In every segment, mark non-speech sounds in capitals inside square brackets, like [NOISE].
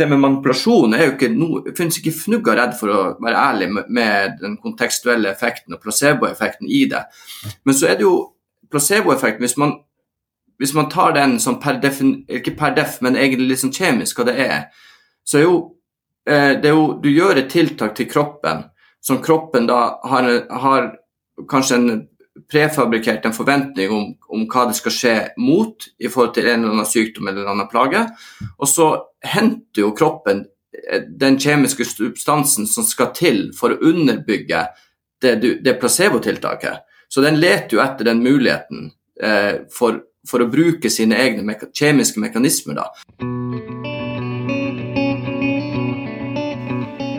det med manipulasjon er jo ikke Det finnes ikke fnugg av redd for å være ærlig med, med den kontekstuelle effekten og placeboeffekten i det. Men så er det jo placeboeffekten hvis hvis man tar den som per def, ikke per def, men egentlig litt sånn kjemisk hva det er, så er jo, eh, det er jo Du gjør et tiltak til kroppen som kroppen da har, har kanskje en prefabrikert en forventning om, om, hva det skal skje mot i forhold til en eller annen sykdom eller en annen plage. Og så henter jo kroppen eh, den kjemiske substansen som skal til for å underbygge det, det placebotiltaket. Så den leter jo etter den muligheten eh, for, for, å bruke sine egne meka kjemiske mekanismer. da.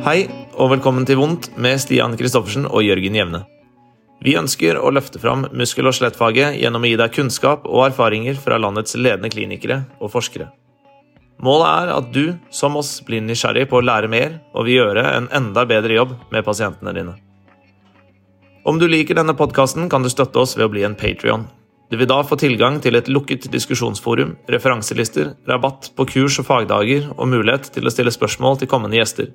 Hei og velkommen til Vondt med Stian Kristoffersen og Jørgen Jevne. Vi ønsker å løfte fram muskel- og skjelettfaget gjennom å gi deg kunnskap og erfaringer fra landets ledende klinikere og forskere. Målet er at du, som oss, blir nysgjerrig på å lære mer og vil gjøre en enda bedre jobb med pasientene dine. Om du liker denne podkasten, kan du støtte oss ved å bli en patrion. Du vil da få tilgang til et lukket diskusjonsforum, referanselister, rabatt på kurs og fagdager og mulighet til å stille spørsmål til kommende gjester.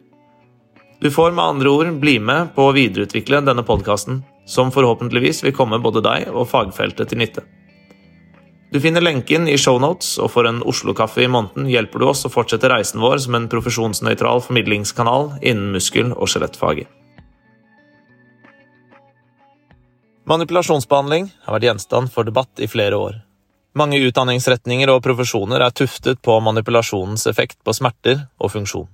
Du får med andre ord bli med på å videreutvikle denne podkasten som forhåpentligvis vil komme både deg og fagfeltet til nytte. Du finner lenken i shownotes, og for en Oslo-kaffe i måneden hjelper du oss å fortsette reisen vår som en profesjonsnøytral formidlingskanal innen muskel- og skjelettfaget. Manipulasjonsbehandling har vært gjenstand for debatt i flere år. Mange utdanningsretninger og profesjoner er tuftet på manipulasjonens effekt på smerter og funksjon.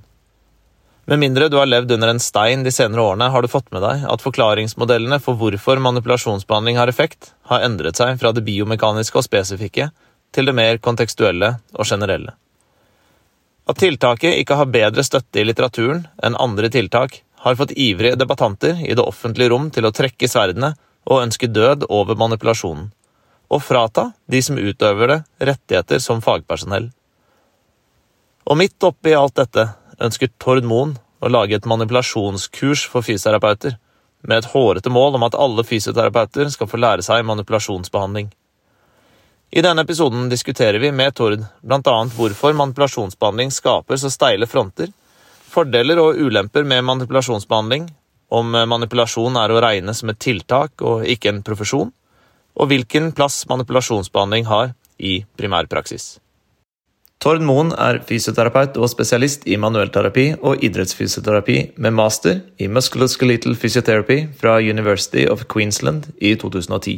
Med mindre du har levd under en stein de senere årene, har du fått med deg at forklaringsmodellene for hvorfor manipulasjonsbehandling har effekt, har endret seg fra det biomekaniske og spesifikke til det mer kontekstuelle og generelle. At tiltaket ikke har bedre støtte i litteraturen enn andre tiltak, har fått ivrige debattanter i det offentlige rom til å trekke sverdene og ønske død over manipulasjonen, og frata de som utøver det, rettigheter som fagpersonell. Og midt oppi alt dette ønsker Tord Moen å lage et manipulasjonskurs for fysioterapeuter, med et hårete mål om at alle fysioterapeuter skal få lære seg manipulasjonsbehandling. I denne episoden diskuterer vi med Tord bl.a. hvorfor manipulasjonsbehandling skaper så steile fronter, fordeler og ulemper med manipulasjonsbehandling, om manipulasjon er å regne som et tiltak og ikke en profesjon, og hvilken plass manipulasjonsbehandling har i primærpraksis. Tord Moen er fysioterapeut og spesialist i manuellterapi og idrettsfysioterapi med master i musculoskeletal physiotherapy fra University of Queensland i 2010.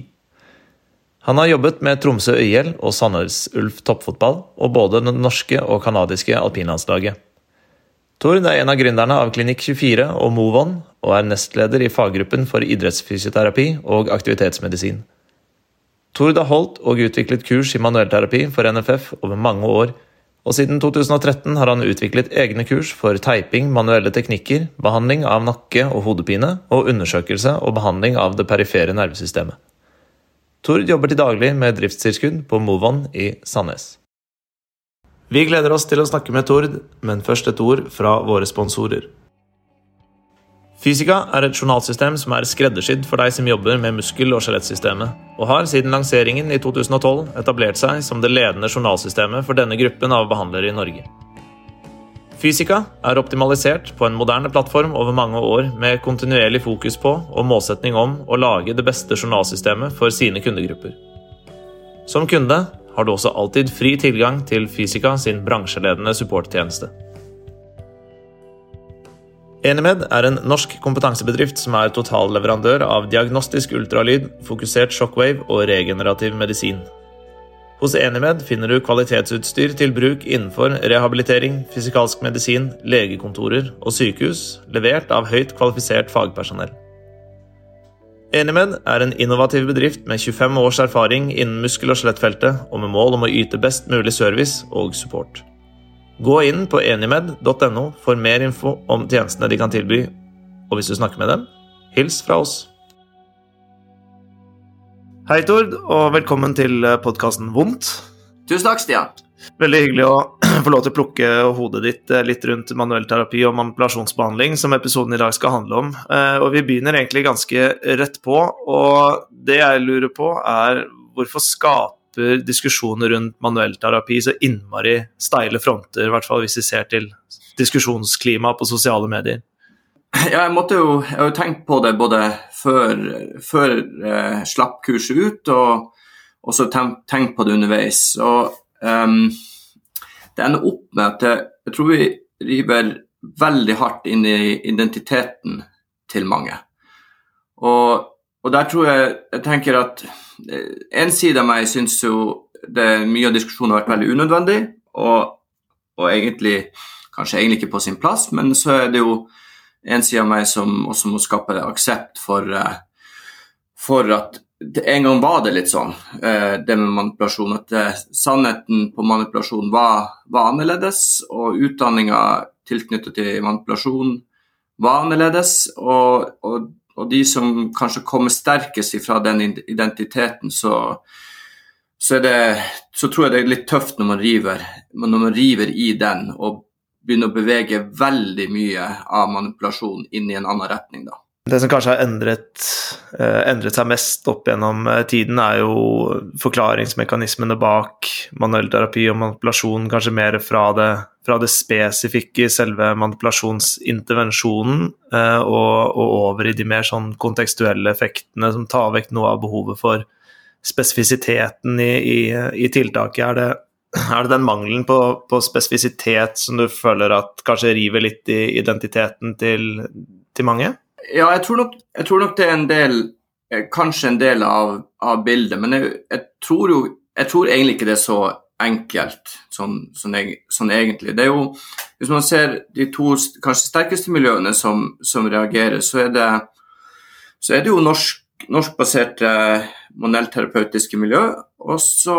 Han har jobbet med Tromsø Øyel og Sandnes Ulf toppfotball og både det norske og canadiske alpinlandslaget. Tord er en av gründerne av Klinikk 24 og Movon, og er nestleder i faggruppen for idrettsfysioterapi og aktivitetsmedisin. Tord har holdt og utviklet kurs i manuellterapi for NFF over mange år, og siden 2013 har han utviklet egne kurs for teiping, manuelle teknikker, behandling av nakke- og hodepine og undersøkelse og behandling av det perifere nervesystemet. Tord jobber til daglig med driftstilskudd på Movon i Sandnes. Vi gleder oss til å snakke med Tord, men først et ord fra våre sponsorer. Fysika er et journalsystem som er skreddersydd for deg som jobber med muskel- og skjelettsystemet, og har siden lanseringen i 2012 etablert seg som det ledende journalsystemet for denne gruppen av behandlere i Norge. Fysika er optimalisert på en moderne plattform over mange år med kontinuerlig fokus på og målsetning om å lage det beste journalsystemet for sine kundegrupper. Som kunde har du også alltid fri tilgang til Fysika sin bransjeledende supporttjeneste. Enimed er en norsk kompetansebedrift som er totalleverandør av diagnostisk ultralyd, fokusert shockwave og regenerativ medisin. Hos Enimed finner du kvalitetsutstyr til bruk innenfor rehabilitering, fysikalsk medisin, legekontorer og sykehus, levert av høyt kvalifisert fagpersonell. Enimed er en innovativ bedrift med 25 års erfaring innen muskel- og skjelettfeltet, og med mål om å yte best mulig service og support. Gå inn på enimed.no for mer info om tjenestene de kan tilby, og hvis du snakker med dem, hils fra oss. Hei, Tord, og velkommen til podkasten Vondt. Tusen takk, Stian. Veldig hyggelig å [CLEARS THROAT] få lov til å plukke hodet ditt eh, litt rundt manuellterapi og manipulasjonsbehandling, som episoden i dag skal handle om. Eh, og vi begynner egentlig ganske rett på, og det jeg lurer på, er hvorfor skaper diskusjoner rundt manuell terapi så innmari steile fronter, i hvert fall hvis vi ser til diskusjonsklimaet på sosiale medier. Ja, jeg måtte jo, jeg har jo tenkt på det både før, før eh, slapp kurset ut, og så tenkt, tenkt på det underveis. Og um, det ender opp med at jeg, jeg tror vi river veldig hardt inn i identiteten til mange. Og, og der tror jeg jeg tenker at eh, en side av meg syns jo det mye av diskusjonen har vært veldig unødvendig, og, og egentlig kanskje egentlig ikke på sin plass, men så er det jo en side av meg som også må skape aksept for, eh, for at en gang var det litt sånn, eh, det med manipulasjon, at sannheten på manipulasjon var, var annerledes, og utdanninga tilknyttet til manipulasjon var annerledes. Og, og, og, de som kanskje kommer sterkest ifra den identiteten, så, så, det, så, tror jeg det er litt tøft når man, river, når man river i den og begynner å bevege veldig mye av manipulasjon inn i en annen retning. da. Det som kanskje har endret, eh, endret, seg mest opp gjennom eh, tiden, er jo forklaringsmekanismene bak manuell terapi og manipulasjon, kanskje mer fra det, fra det spesifikke i selve manipulasjonsintervensjonen, eh, og, og, over i de mer sånn kontekstuelle effektene som tar vekk noe av behovet for spesifisiteten i, i, i tiltaket. Er det, [CLEARS THROAT] er det den mangelen på, på, spesifisitet som du føler at kanskje river litt i identiteten til, til mange? Ja, jeg tror, nok, jeg tror, nok, det er en del eh, Kanskje en del av, av bildet, men jeg, jeg, tror jo Jeg tror egentlig ikke det er så enkelt sånn, sånn, sånn, egentlig. Det er jo Hvis man ser de to kanskje sterkeste miljøene som, som reagerer, så er det, så er det jo norsk, norskbaserte monellterapeutiske miljø, og så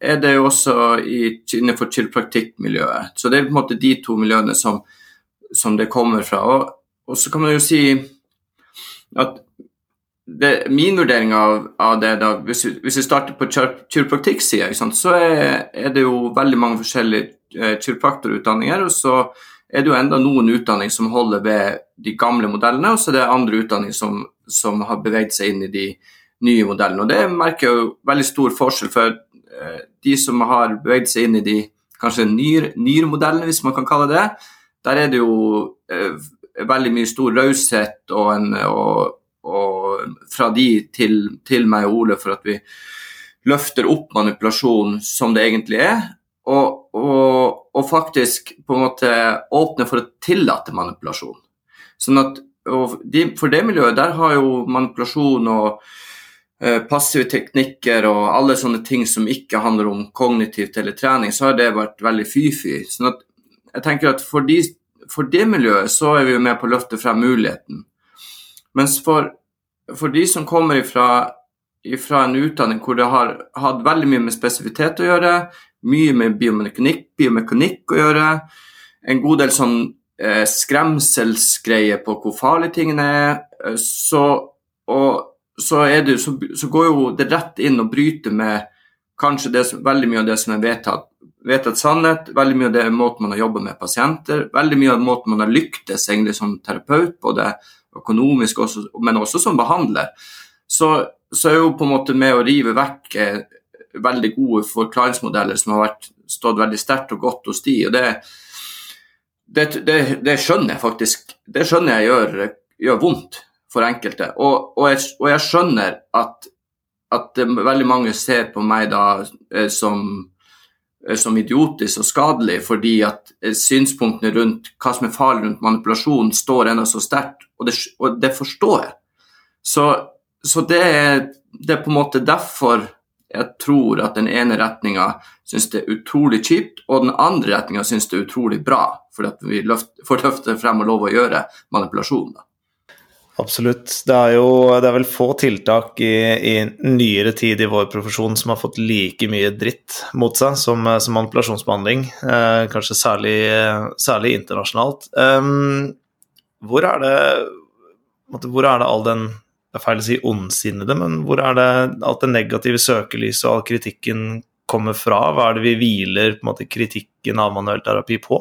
er det jo også i, innenfor kiropraktikkmiljøet. Så det er på en måte de to miljøene som, som det kommer fra. Og og så kan man jo si at det, min vurdering av, av det, da, hvis, vi, hvis vi starter på kiropraktikksida, så er, er, det jo veldig mange forskjellige eh, kiropraktorutdanninger. Og så er det jo enda noen utdanninger som holder ved de gamle modellene, og så er det andre utdanninger som, som har beveget seg inn i de nye modellene. Og det merker jeg jo veldig stor forskjell, for eh, de som har beveget seg inn i de kanskje nyr-modellene, hvis man kan kalle det, der er det jo eh, veldig mye stor raushet og, og, og, fra de til, til, meg og Ole for at vi løfter opp manipulasjon som det egentlig er. Og, og, og faktisk på en måte åpne for å tillate manipulasjon. Sånn at de, For det miljøet der har jo manipulasjon og eh, passive teknikker og alle sånne ting som ikke handler om kognitivt eller trening, så har det vært veldig fy-fy. Sånn at jeg tenker at for de for det miljøet så er vi jo med på å løfte frem muligheten. Mens for, for de som kommer ifra, ifra, en utdanning hvor det har hatt veldig mye med spesifitet å gjøre, mye med biomekanikk, biomekanikk å gjøre, en god del sånn eh, skremselsgreier på hvor farlige tingene er, eh, så, og, så, det, så, så, går jo det rett inn og bryter med kanskje det, veldig mye av det som er vedtatt vedtatt sannhet, veldig mye av det er måten man har jobba med pasienter, veldig mye av måten man har lyktes egentlig som terapeut, både økonomisk, også, men også som behandler. Så, så er jo på en måte med å rive vekk eh, veldig gode forklaringsmodeller som har vært, stått veldig sterkt og godt hos de, og det, det, det, det skjønner jeg faktisk. Det skjønner jeg gjør, gjør vondt for enkelte. Og, og, jeg, og jeg, skjønner at, at veldig mange ser på meg da eh, som Eh, som idiotisk og skadelig, fordi at eh, synspunktene rundt hva som er farlig rundt manipulasjon, står ennå så sterkt, og, og, det forstår jeg. Så, så det, er, det, er, på en måte derfor jeg tror at den ene retninga syns det er utrolig kjipt, og den andre retninga syns det er utrolig bra, fordi at vi løft, får løfte frem og lov å gjøre manipulasjon. Absolutt. Det er jo det er vel få tiltak i, i, nyere tid i vår profesjon som har fått like mye dritt mot seg som, som manipulasjonsbehandling. Eh, kanskje særlig, særlig internasjonalt. Um, hvor, er det, hvor er det all den Det er feil å si ondsinnede, men hvor er det alt det negative søkelyset og all kritikken kommer fra? Hva er det vi hviler på en måte, kritikken av manuell terapi på?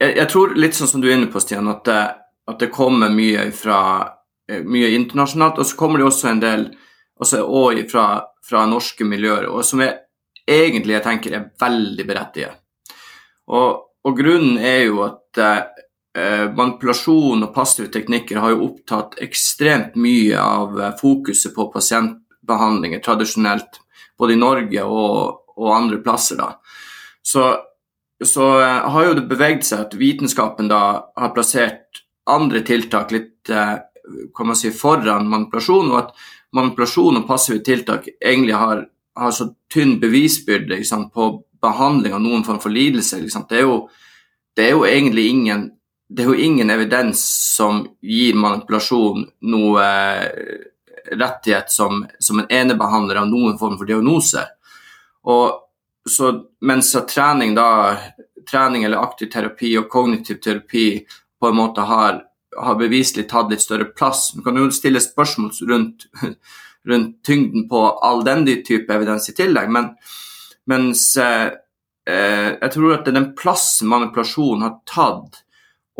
Jeg, jeg, tror litt sånn som du er inne på, Stian, at det at det kommer mye fra eh, mye internasjonalt. Og så kommer det også en del også og fra fra norske miljøer, og som jeg egentlig jeg tenker er veldig berettiget. Og, og, grunnen er jo at eh, manipulasjon og passive teknikker har jo opptatt ekstremt mye av eh, fokuset på pasientbehandlinger tradisjonelt, både i Norge og, og andre plasser. da. Så, så eh, har jo det beveget seg at vitenskapen da har plassert andre tiltak litt eh, kan man si, foran manipulasjon, og at manipulasjon og passive tiltak egentlig har, har så tynn bevisbyrde liksom, på behandling av noen form for lidelse. Det er, jo, det, er jo, egentlig ingen, det er jo ingen evidens som gir manipulasjon noe eh, rettighet som, som en enebehandler av noen form for diagnose. Og så mens trening, da, trening eller aktiv terapi og kognitiv terapi på en måte har har beviselig tatt litt større plass. Man kan jo stille spørsmål rundt, [LAUGHS] rundt tyngden på all den type evidens i tillegg, men mens eh, eh, jeg tror at den plassen manipulasjon har tatt,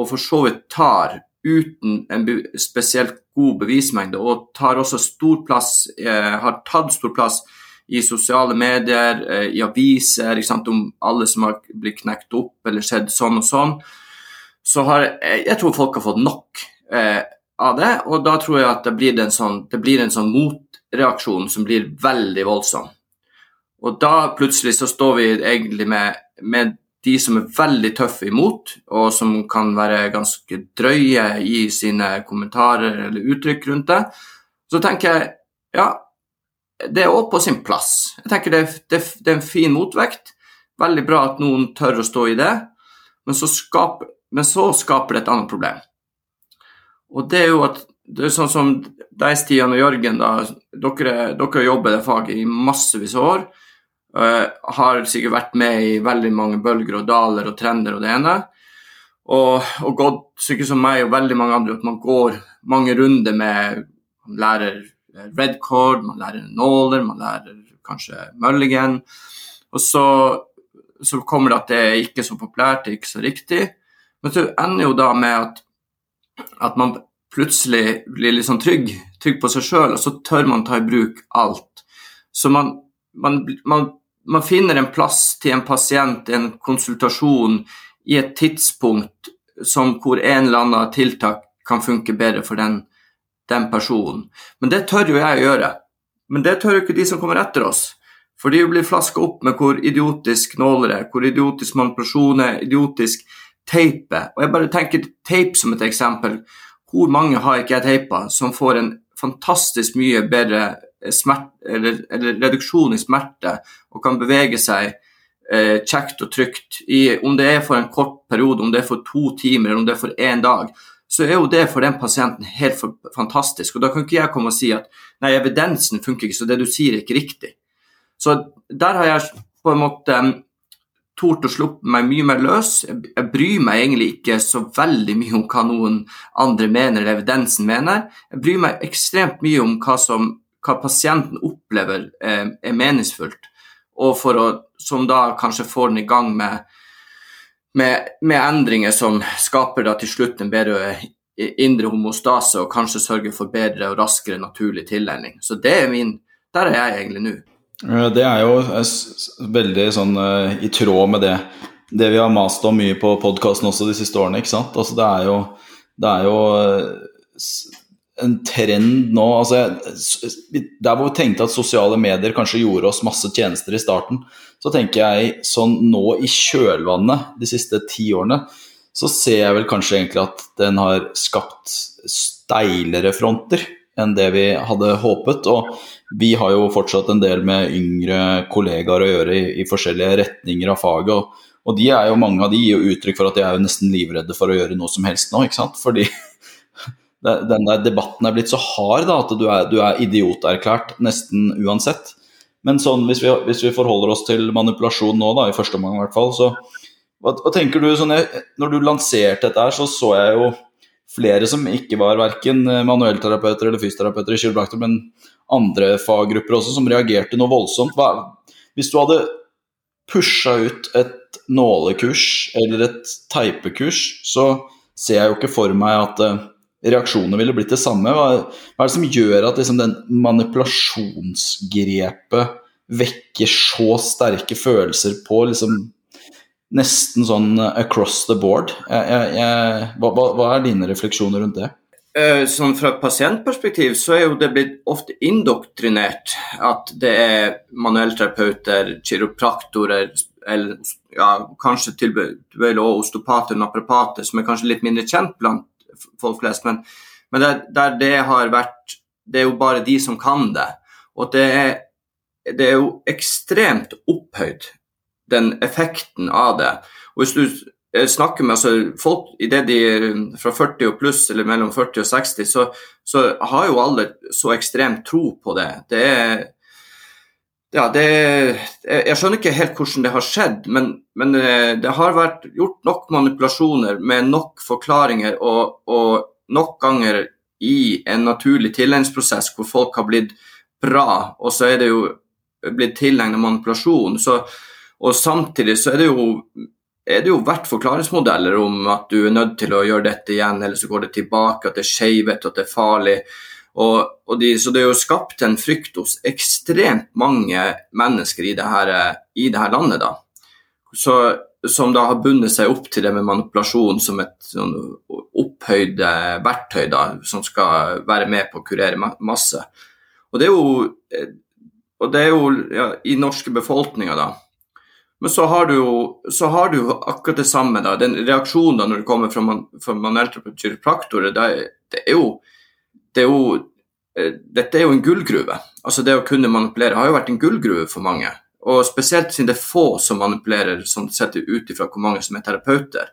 og for så vidt tar, uten en spesielt god bevismengde, og tar også stor plass, eh, har tatt stor plass i sosiale medier, eh, i aviser, om alle som har blitt knekt opp eller skjedd sånn og sånn, så har jeg, jeg tror folk har fått nok eh, av det. Og da tror jeg at det blir en sånn, blir en sånn motreaksjon som blir veldig voldsom. Og da plutselig så står vi egentlig med, med de som er veldig tøffe imot, og som kan være ganske drøye i sine kommentarer eller uttrykk rundt det. Så tenker jeg ja, det er òg på sin plass. Jeg tenker det, det, det, er en fin motvekt. Veldig bra at noen tør å stå i det. Men så skaper men så skaper det et annet problem. Og det er jo at det er sånn som deg, Stian og Jørgen, da, dere, dere jobber det faget i massevis av år. Uh, har sikkert vært med i veldig mange bølger og daler og trender og det ene. Og, og gått sikkert som meg og veldig mange andre at man går mange runder med Man lærer red cord, man lærer nåler, man lærer kanskje mulligan. Og så, så kommer det at det er ikke så populært, det er ikke så riktig. Men så ender jo da med at, at man plutselig blir litt sånn trygg, trygg på seg sjøl, og så tør man ta i bruk alt. Så man, man, man, man, finner en plass til en pasient, en konsultasjon, i et tidspunkt som hvor en eller annen tiltak kan funke bedre for den, den personen. Men det tør jo jeg å gjøre. Men det tør jo ikke de som kommer etter oss. For de blir flaska opp med hvor idiotisk nåler er, hvor idiotisk manipulasjon er, idiotisk teipe. Og jeg bare tenker teip som et eksempel. Hvor mange har ikke jeg teipa som får en fantastisk mye bedre smert, eller, eller, reduksjon i smerte og kan bevege seg eh, kjekt og trygt. I, om det er for en kort periode, om det er for to timer eller om det er for én dag, så er jo det for den pasienten helt fantastisk. Og da kan ikke jeg komme og si at nei, evidensen funker ikke, så det du sier er ikke riktig. Så der har jeg på en måte tort å sluppe meg mye mer løs. Jeg bryr meg egentlig ikke så veldig mye om hva noen andre mener, eller evidensen mener. Jeg bryr meg ekstremt mye om hva, som, hva pasienten opplever eh, er meningsfullt, og for å, som da kanskje får den i gang med, med, med endringer som skaper da til slutt en bedre indre homostase og kanskje sørger for bedre og raskere naturlig tillegning. Så det er min, der er jeg egentlig nå. Det er jo veldig sånn uh, i tråd med det, det vi har mast om mye på podkasten også de siste årene. ikke sant? Altså, det er jo, det er jo en trend nå altså, Der hvor vi tenkte at sosiale medier kanskje gjorde oss masse tjenester i starten, så tenker jeg sånn nå i kjølvannet de siste ti årene, så ser jeg vel kanskje egentlig at den har skapt steilere fronter enn det vi hadde håpet. Og vi har jo fortsatt en del med yngre kollegaer å gjøre i, i forskjellige retninger av faget. Og, og, de er jo, mange av de gir jo uttrykk for at de er jo nesten livredde for å gjøre noe som helst nå. ikke sant? Fordi [LAUGHS] den der debatten er blitt så hard da, at du er, du er idioterklært nesten uansett. Men sånn, hvis vi, hvis vi, forholder oss til manipulasjon nå, da, i første omgang i hvert fall, så hva, hva tenker du sånn, Når du lanserte dette her, så så jeg jo flere som ikke var verken manuellterapeuter eller fysioterapeuter i kiropraktor, men andre faggrupper også, som reagerte noe voldsomt. Hva, hvis du hadde pusha ut et nålekurs eller et teipekurs, så ser jeg jo ikke for meg at, uh, reaksjonene ville blitt det samme? Hva, hva er det som gjør at liksom, den manipulasjonsgrepet vekker så sterke følelser på liksom nesten sånn across the board? Jeg, jeg, jeg, hva, hva, er dine refleksjoner rundt det? Eh, sånn Fra et pasientperspektiv så er jo det blitt ofte indoktrinert at det er manuellterapeuter, kiropraktorer eller ja, kanskje tilbøyelig også osteopater og naprapater, som er kanskje litt mindre kjent blant folk flest. Men, men der, der, det har vært Det er jo bare de som kan det. Og det er, det er jo ekstremt opphøyd, den effekten av det. Og hvis du snakker med altså, folk idet de er fra 40 og pluss, eller mellom 40 og 60, så, så har jo alle så ekstremt tro på det. Det er ja, det, jeg skjønner ikke helt hvordan det har skjedd, men, men, eh, det har vært gjort nok manipulasjoner med nok forklaringer og, og nok ganger i en naturlig tilleggsprosess hvor folk har blitt bra, og så er det jo blitt tilegnet manipulasjon. Så, og samtidig så er det jo er det jo verdt forklaringsmodeller om at du er nødt til å gjøre dette igjen, eller så går det tilbake, at det er skeivt, at det er farlig. Og, og de, så det er jo skapt en frykt hos ekstremt mange mennesker i dette, i dette landet, da. Så, som da har bundet seg opp til det med manipulasjon som et sånn opphøyd verktøy da, som skal være med på å kurere masse. Og det er jo, det er jo ja, i norske befolkninger, da men så har du jo, har du jo akkurat det samme, da. Den reaksjonen da når det kommer fra, man, fra manuellkiropraktorer, det, det, er jo, det er jo eh, Dette er jo en gullgruve. Altså Det å kunne manipulere har jo vært en gullgruve for mange. Og spesielt siden det er få som manipulerer, sånn sett ut ifra hvor mange som er terapeuter.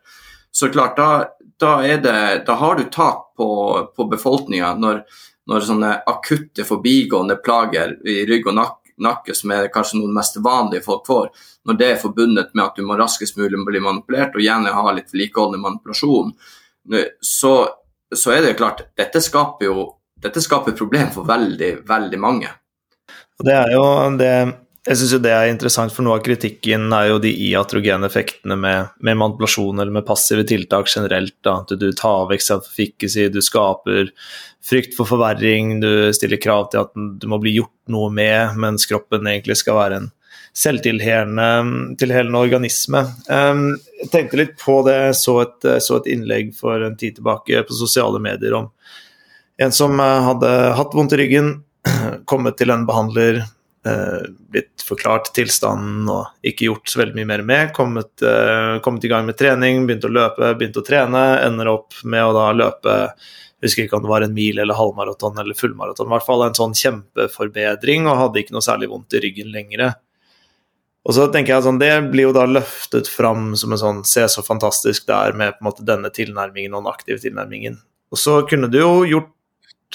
Så klart, da, da, det, da har du tak på, på befolkninga når, når sånne akutte forbigående plager i rygg og nakke nakke, som er kanskje noe mest vanlige folk får, når det er forbundet med at du må raskest mulig bli manipulert, og gjerne ha litt vedlikeholdende manipulasjon, så, så, er det klart dette skaper jo dette skaper problem for veldig, veldig mange. Det er jo det jeg syns det er interessant, for noe av kritikken er jo de iatrogene effektene med, med, manipulasjon eller med passive tiltak generelt. Da. Du tar vekk self-efficacy, du skaper frykt for forverring, du stiller krav til at du må bli gjort noe med, mens kroppen egentlig skal være en selvtilhelende organisme. Ehm, jeg tenkte litt på det, så et, så et innlegg for en tid tilbake på sosiale medier om en som hadde hatt vondt i ryggen, [CLEARS THROAT] kommet til en behandler Eh, blitt forklart tilstanden og ikke gjort så veldig mye mer med. Kommet, eh, kommet, i gang med trening, begynt å løpe, begynt å trene. Ender opp med å da løpe jeg husker ikke om det var en mil eller halvmaraton eller fullmaraton. I hvert fall en sånn kjempeforbedring, og hadde ikke noe særlig vondt i ryggen lenger. Og så tenker jeg sånn, Det blir jo da løftet fram som en sånn Se så fantastisk det er med på en måte denne tilnærmingen og den aktive tilnærmingen. Og så kunne du jo gjort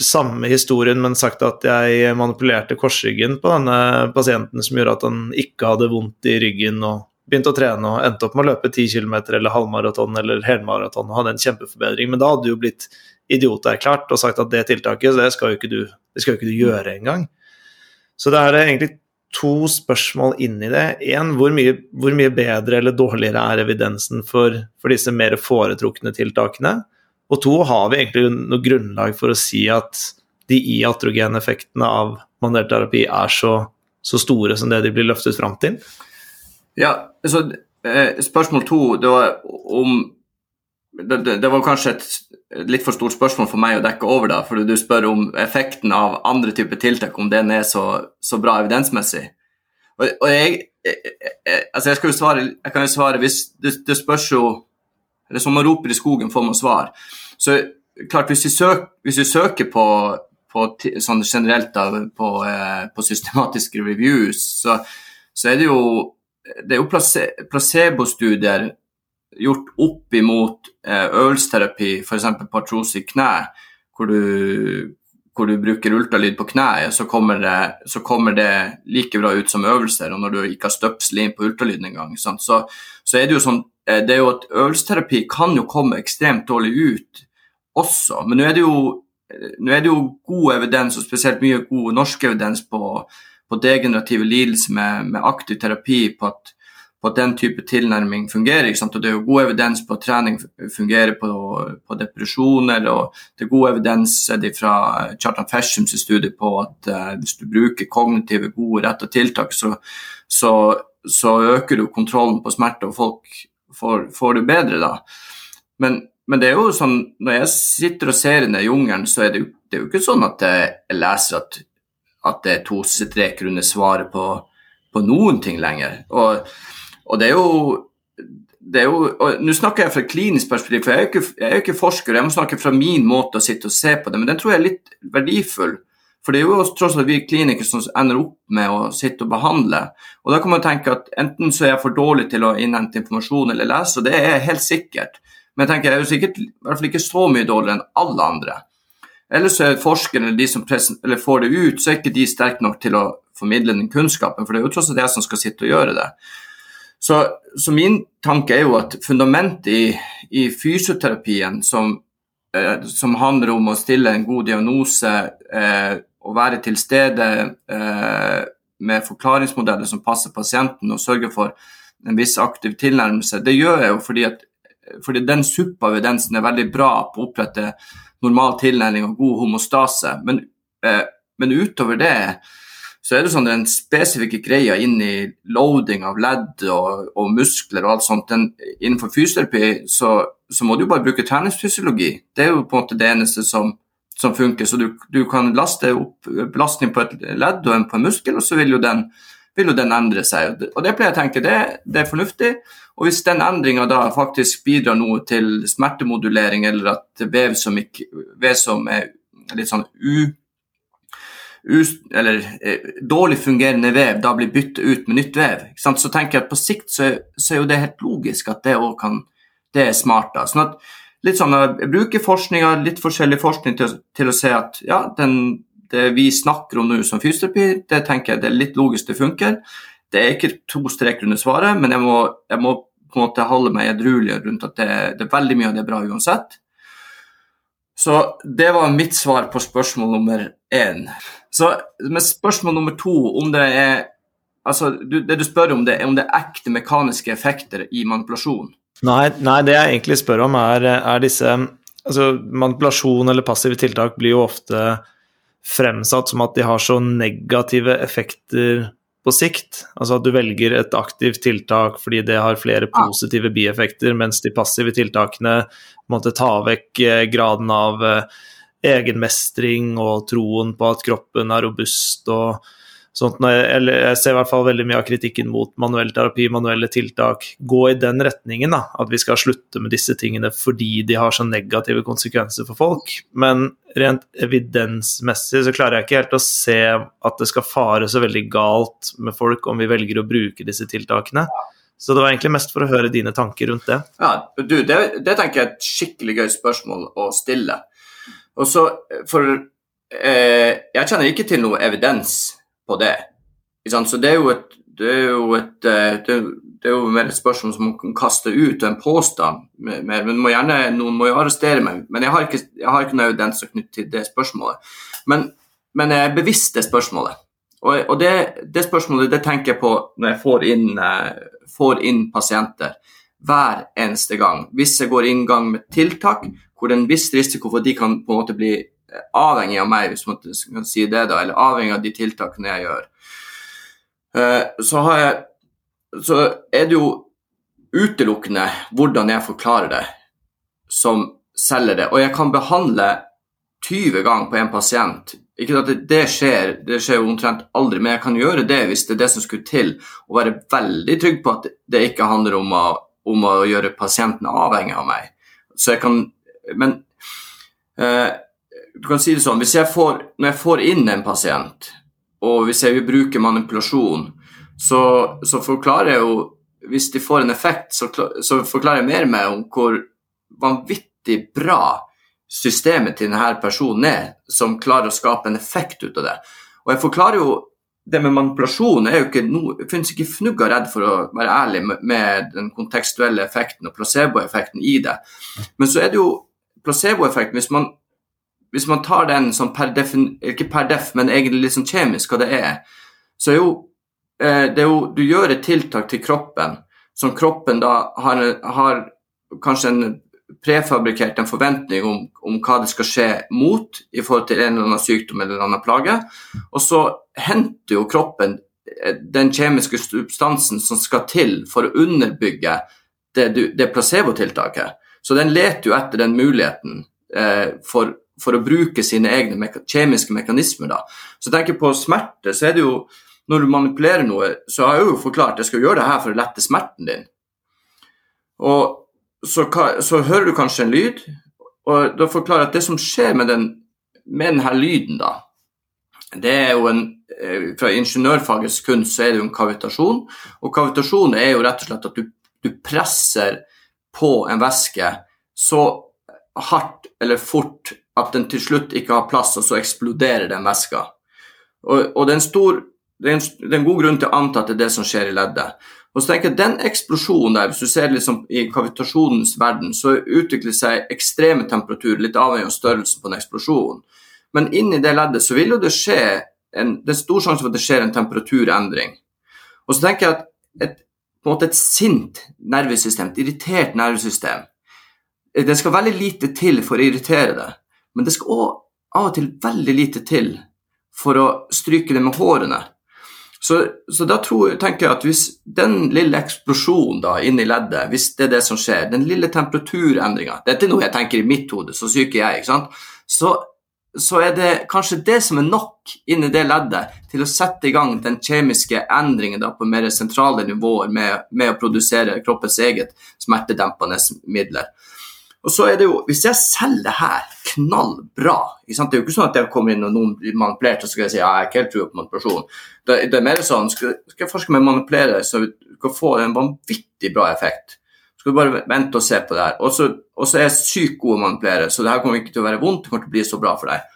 samme historien, men sagt at jeg manipulerte korsryggen på denne pasienten som gjorde at han ikke hadde vondt i ryggen og begynte å trene og endte opp med å løpe 10 km eller halvmaraton eller helmaraton og hadde en kjempeforbedring. Men da hadde du jo blitt idioterklært og sagt at det tiltaket det skal jo ikke du, jo ikke du gjøre engang. Så det er egentlig to spørsmål inni det. Én, hvor, hvor, mye bedre eller dårligere er evidensen for, for disse mer foretrukne tiltakene? Og to, har vi egentlig noe grunnlag for å si at de iatrogeneffektene av manuellterapi er så, så, store som det de blir løftet fram til? Ja, så eh, Spørsmål to det var om det, det, det, var kanskje et litt for stort spørsmål for meg å dekke over, da, for du spør om effekten av andre typer tiltak, om den er så, så bra evidensmessig. Og, og jeg, jeg, jeg, altså jeg, skal jo svare, jeg kan jo svare hvis Det, det spørs jo Det er som man roper i skogen, får man svar. Så klart, hvis vi søker, hvis vi søker på, på sånn generelt da, på, eh, på, systematiske reviews, så, så, er det jo, det er jo placebostudier gjort opp imot eh, øvelsesterapi, f.eks. på artrose i kne, hvor du, hvor du bruker ultralyd på kneet, så kommer, det, så kommer det like bra ut som øvelser. Og når du ikke har støpsel inn på ultralyden engang, så, så er det jo sånn eh, det er jo at Øvelsesterapi kan jo komme ekstremt dårlig ut også. Men nå er det jo, er det jo god evidens, og spesielt mye god norsk evidens på, på degenerative lidelser med, med, aktiv terapi, på at, på at den type tilnærming fungerer. Og Det er jo god evidens på at trening fungerer på, på depresjoner, og det er god evidens er fra Chartan Feshams studie på at uh, hvis du bruker kognitive, gode, rette tiltak, så, så, så, øker du kontrollen på smerte, og folk får, får det bedre da. Men, men, det er jo sånn, når jeg sitter og ser i den jungelen, så er det, jo, det er jo ikke sånn at jeg leser at, at det er to streker under svaret på, på noen ting lenger. Og og det er jo jo, og Nå snakker jeg fra klinisk perspektiv, for jeg er, ikke, jeg er ikke forsker. Jeg må snakke fra min måte å sitte og se på det, men den tror jeg er litt verdifull. For det er jo tross alt vi klinikere som ender opp med å sitte og behandle. Og da kan man tenke at enten så er jeg for dårlig til å innhente informasjon eller lese, og det er helt sikkert. Men jeg tenker jeg er jo sikkert i hvert fall ikke så mye dårligere enn alle andre. Ellers er forskerne de som får det ut, så er ikke de sterke nok til å formidle den kunnskapen, for det er jo tross alt jeg som skal sitte og gjøre det. Så, så, min tanke er jo at fundamentet i, i fysioterapien, som, eh, som, handler om å stille en god diagnose eh, og være til stede eh, med forklaringsmodeller som passer pasienten, og sørge for en viss aktiv tilnærmelse, det gjør jeg jo fordi at fordi den suppa evidensen er veldig bra på å opprette normal tilnærming og god homostase. Men, eh, men utover det så er det sånn den spesifikke greia inn i loading av ledd og, og muskler og alt sånt. Den, innenfor fysioterapi så, så, må du bare bruke treningsfysiologi. Det er jo på en måte det eneste som, som funker. Så du, du, kan laste opp belastning på et ledd og en på en muskel, og så vil jo den, vil jo den endre seg. Og det pleier jeg å tenke, det, det er fornuftig. Og hvis den endringa faktisk bidrar noe til smertemodulering, eller at vev som, ikke, vev som er litt sånn u eller, eh, dårlig fungerende vev da blir byttet ut med nytt vev. Så tenker jeg at på sikt så, så, er jo det helt logisk at det òg kan Det er smart. da. Sånn at litt sånn, Jeg bruker forskninga, litt forskjellig forskning til, til, å se at ja, den, det vi snakker om nå som fysioterapi, det tenker jeg det er litt logisk det funker. Det er ikke to streker under svaret, men jeg må, jeg må på en måte holde meg edruelig rundt at det, det, er veldig mye av det er bra uansett. Så det var mitt svar på spørsmål nummer én. Så med spørsmål nummer to, om det er Altså, du, det du spør om, det er om det er ekte mekaniske effekter i manipulasjon? Nei, nei det jeg egentlig spør om, er, er disse altså Manipulasjon eller passive tiltak blir jo ofte fremsatt som at de har så negative effekter på sikt. Altså at du velger et aktivt tiltak fordi det har flere positive bieffekter, mens de passive tiltakene måtte ta vekk eh, graden av eh, egenmestring og troen på at kroppen er robust og sånt. Jeg, jeg ser i hvert fall veldig mye av kritikken mot manuell terapi, manuelle tiltak, gå i den retningen. da, At vi skal slutte med disse tingene fordi de har så negative konsekvenser for folk. Men rent evidensmessig så klarer jeg ikke helt å se at det skal fare så veldig galt med folk om vi velger å bruke disse tiltakene. Så det var egentlig mest for å høre dine tanker rundt det. Ja, du, det, det tenker jeg er et skikkelig gøy spørsmål å stille. Og så, for eh, Jeg kjenner ikke til noe evidens på det. Så det er jo et, det er jo et eh, det, er jo mer et spørsmål som man kan kaste ut, en påstand. Men må gjerne, noen må jo arrestere meg. Men jeg har ikke, jeg har ikke noe evidens knyttet til det spørsmålet. Men, men jeg er bevisst det spørsmålet. Og, og det, det, spørsmålet det tenker jeg på når jeg får inn, uh, får inn pasienter hver eneste gang. Hvis jeg går inn gang med tiltak hvor det er en viss risiko for at de kan på en måte bli eh, avhengig av meg, hvis man kan si det, da, eller avhengig av de tiltakene jeg gjør. Uh, så, jeg, så er det jo utelukkende hvordan jeg forklarer det, som selger det. Og jeg kan behandle 20 ganger på en pasient. Ikke at det, skjer, det skjer jo omtrent aldri, men jeg kan gjøre det hvis det er det som skulle til, og være veldig trygg på at det ikke handler om å om å gjøre pasienten avhengig av meg. Så jeg kan Men eh, du kan si det sånn hvis jeg får, Når jeg får inn en pasient, og hvis jeg vil bruke manipulasjon, så, så forklarer jeg jo Hvis de får en effekt, så, så forklarer jeg mer med om hvor vanvittig bra systemet til denne personen er, som klarer å skape en effekt ut av det. Og jeg forklarer jo det med manipulasjon er jo ikke noe Det finnes ikke fnugg av redd for å være ærlig med, den kontekstuelle effekten og placeboeffekten i det. Men så er det jo placeboeffekten hvis, hvis man tar den sånn per defin, ikke per def, men egentlig litt sånn kjemisk hva det er, så er jo, eh, det er jo Du gjør et tiltak til kroppen som kroppen da har, har kanskje en prefabrikert en forventning om, om, hva det skal skje mot i forhold til en eller annen sykdom eller en annen plage. Og så henter jo kroppen eh, den kjemiske substansen som skal til for å underbygge det, det placebotiltaket. Så den leter jo etter den muligheten eh, for, for, å bruke sine egne meka kjemiske mekanismer. Da. Så jeg tenker på smerte, så er det jo når du manipulerer noe, så har jeg jo forklart jeg skal gjøre det her for å lette smerten din. Og så, så, hører du kanskje en lyd, og da forklarer jeg at det som skjer med, den, med denne lyden, da, det er jo en eh, Fra ingeniørfagets kunst så er det jo en kavitasjon. Og kavitasjon er jo rett og slett at du, du presser på en væske så hardt eller fort at den til slutt ikke har plass, og så eksploderer den væska. Og, og det, er stor, det, er en, det, er en, god grunn til å anta at det er det som skjer i leddet. Og så tenker jeg Den eksplosjonen der, hvis du ser liksom i kavitasjonens verden, så utvikler seg ekstreme temperaturer, litt avhengig av størrelsen på den eksplosjonen. Men inni det leddet så vil jo det skje en, det er stor sjanse for at det skjer en temperaturendring. Og så tenker jeg at et, på en måte et sint nervesystem, et irritert nervesystem, det skal veldig lite til for å irritere det, men det skal òg av og til veldig lite til for å stryke det med hårene. Så, så, da tror, tenker jeg at hvis den lille eksplosjonen da inni leddet, hvis det er det som skjer, den lille temperaturendringa Dette er noe jeg tenker i mitt hode, så syk er jeg, ikke sant. Så, så, er det kanskje det som er nok inni det leddet til å sette i gang den kjemiske endringen da på mer sentrale nivåer med, med å produsere kroppens eget smertedempende midler. Og så er det jo, Hvis jeg selger det her knallbra Det er jo ikke sånn at jeg kommer inn og noen blir manipulert og så skal jeg si ja, jeg er ikke helt tro på manipulasjon. Det, det, er mer sånn skal, skal jeg forske med manipulere så du kan få en vanvittig bra effekt. Skal du bare vente og se på det her. Og så, er jeg sykt god å manipulere, så det her kommer ikke til å være vondt. Det kommer til å bli så bra for deg.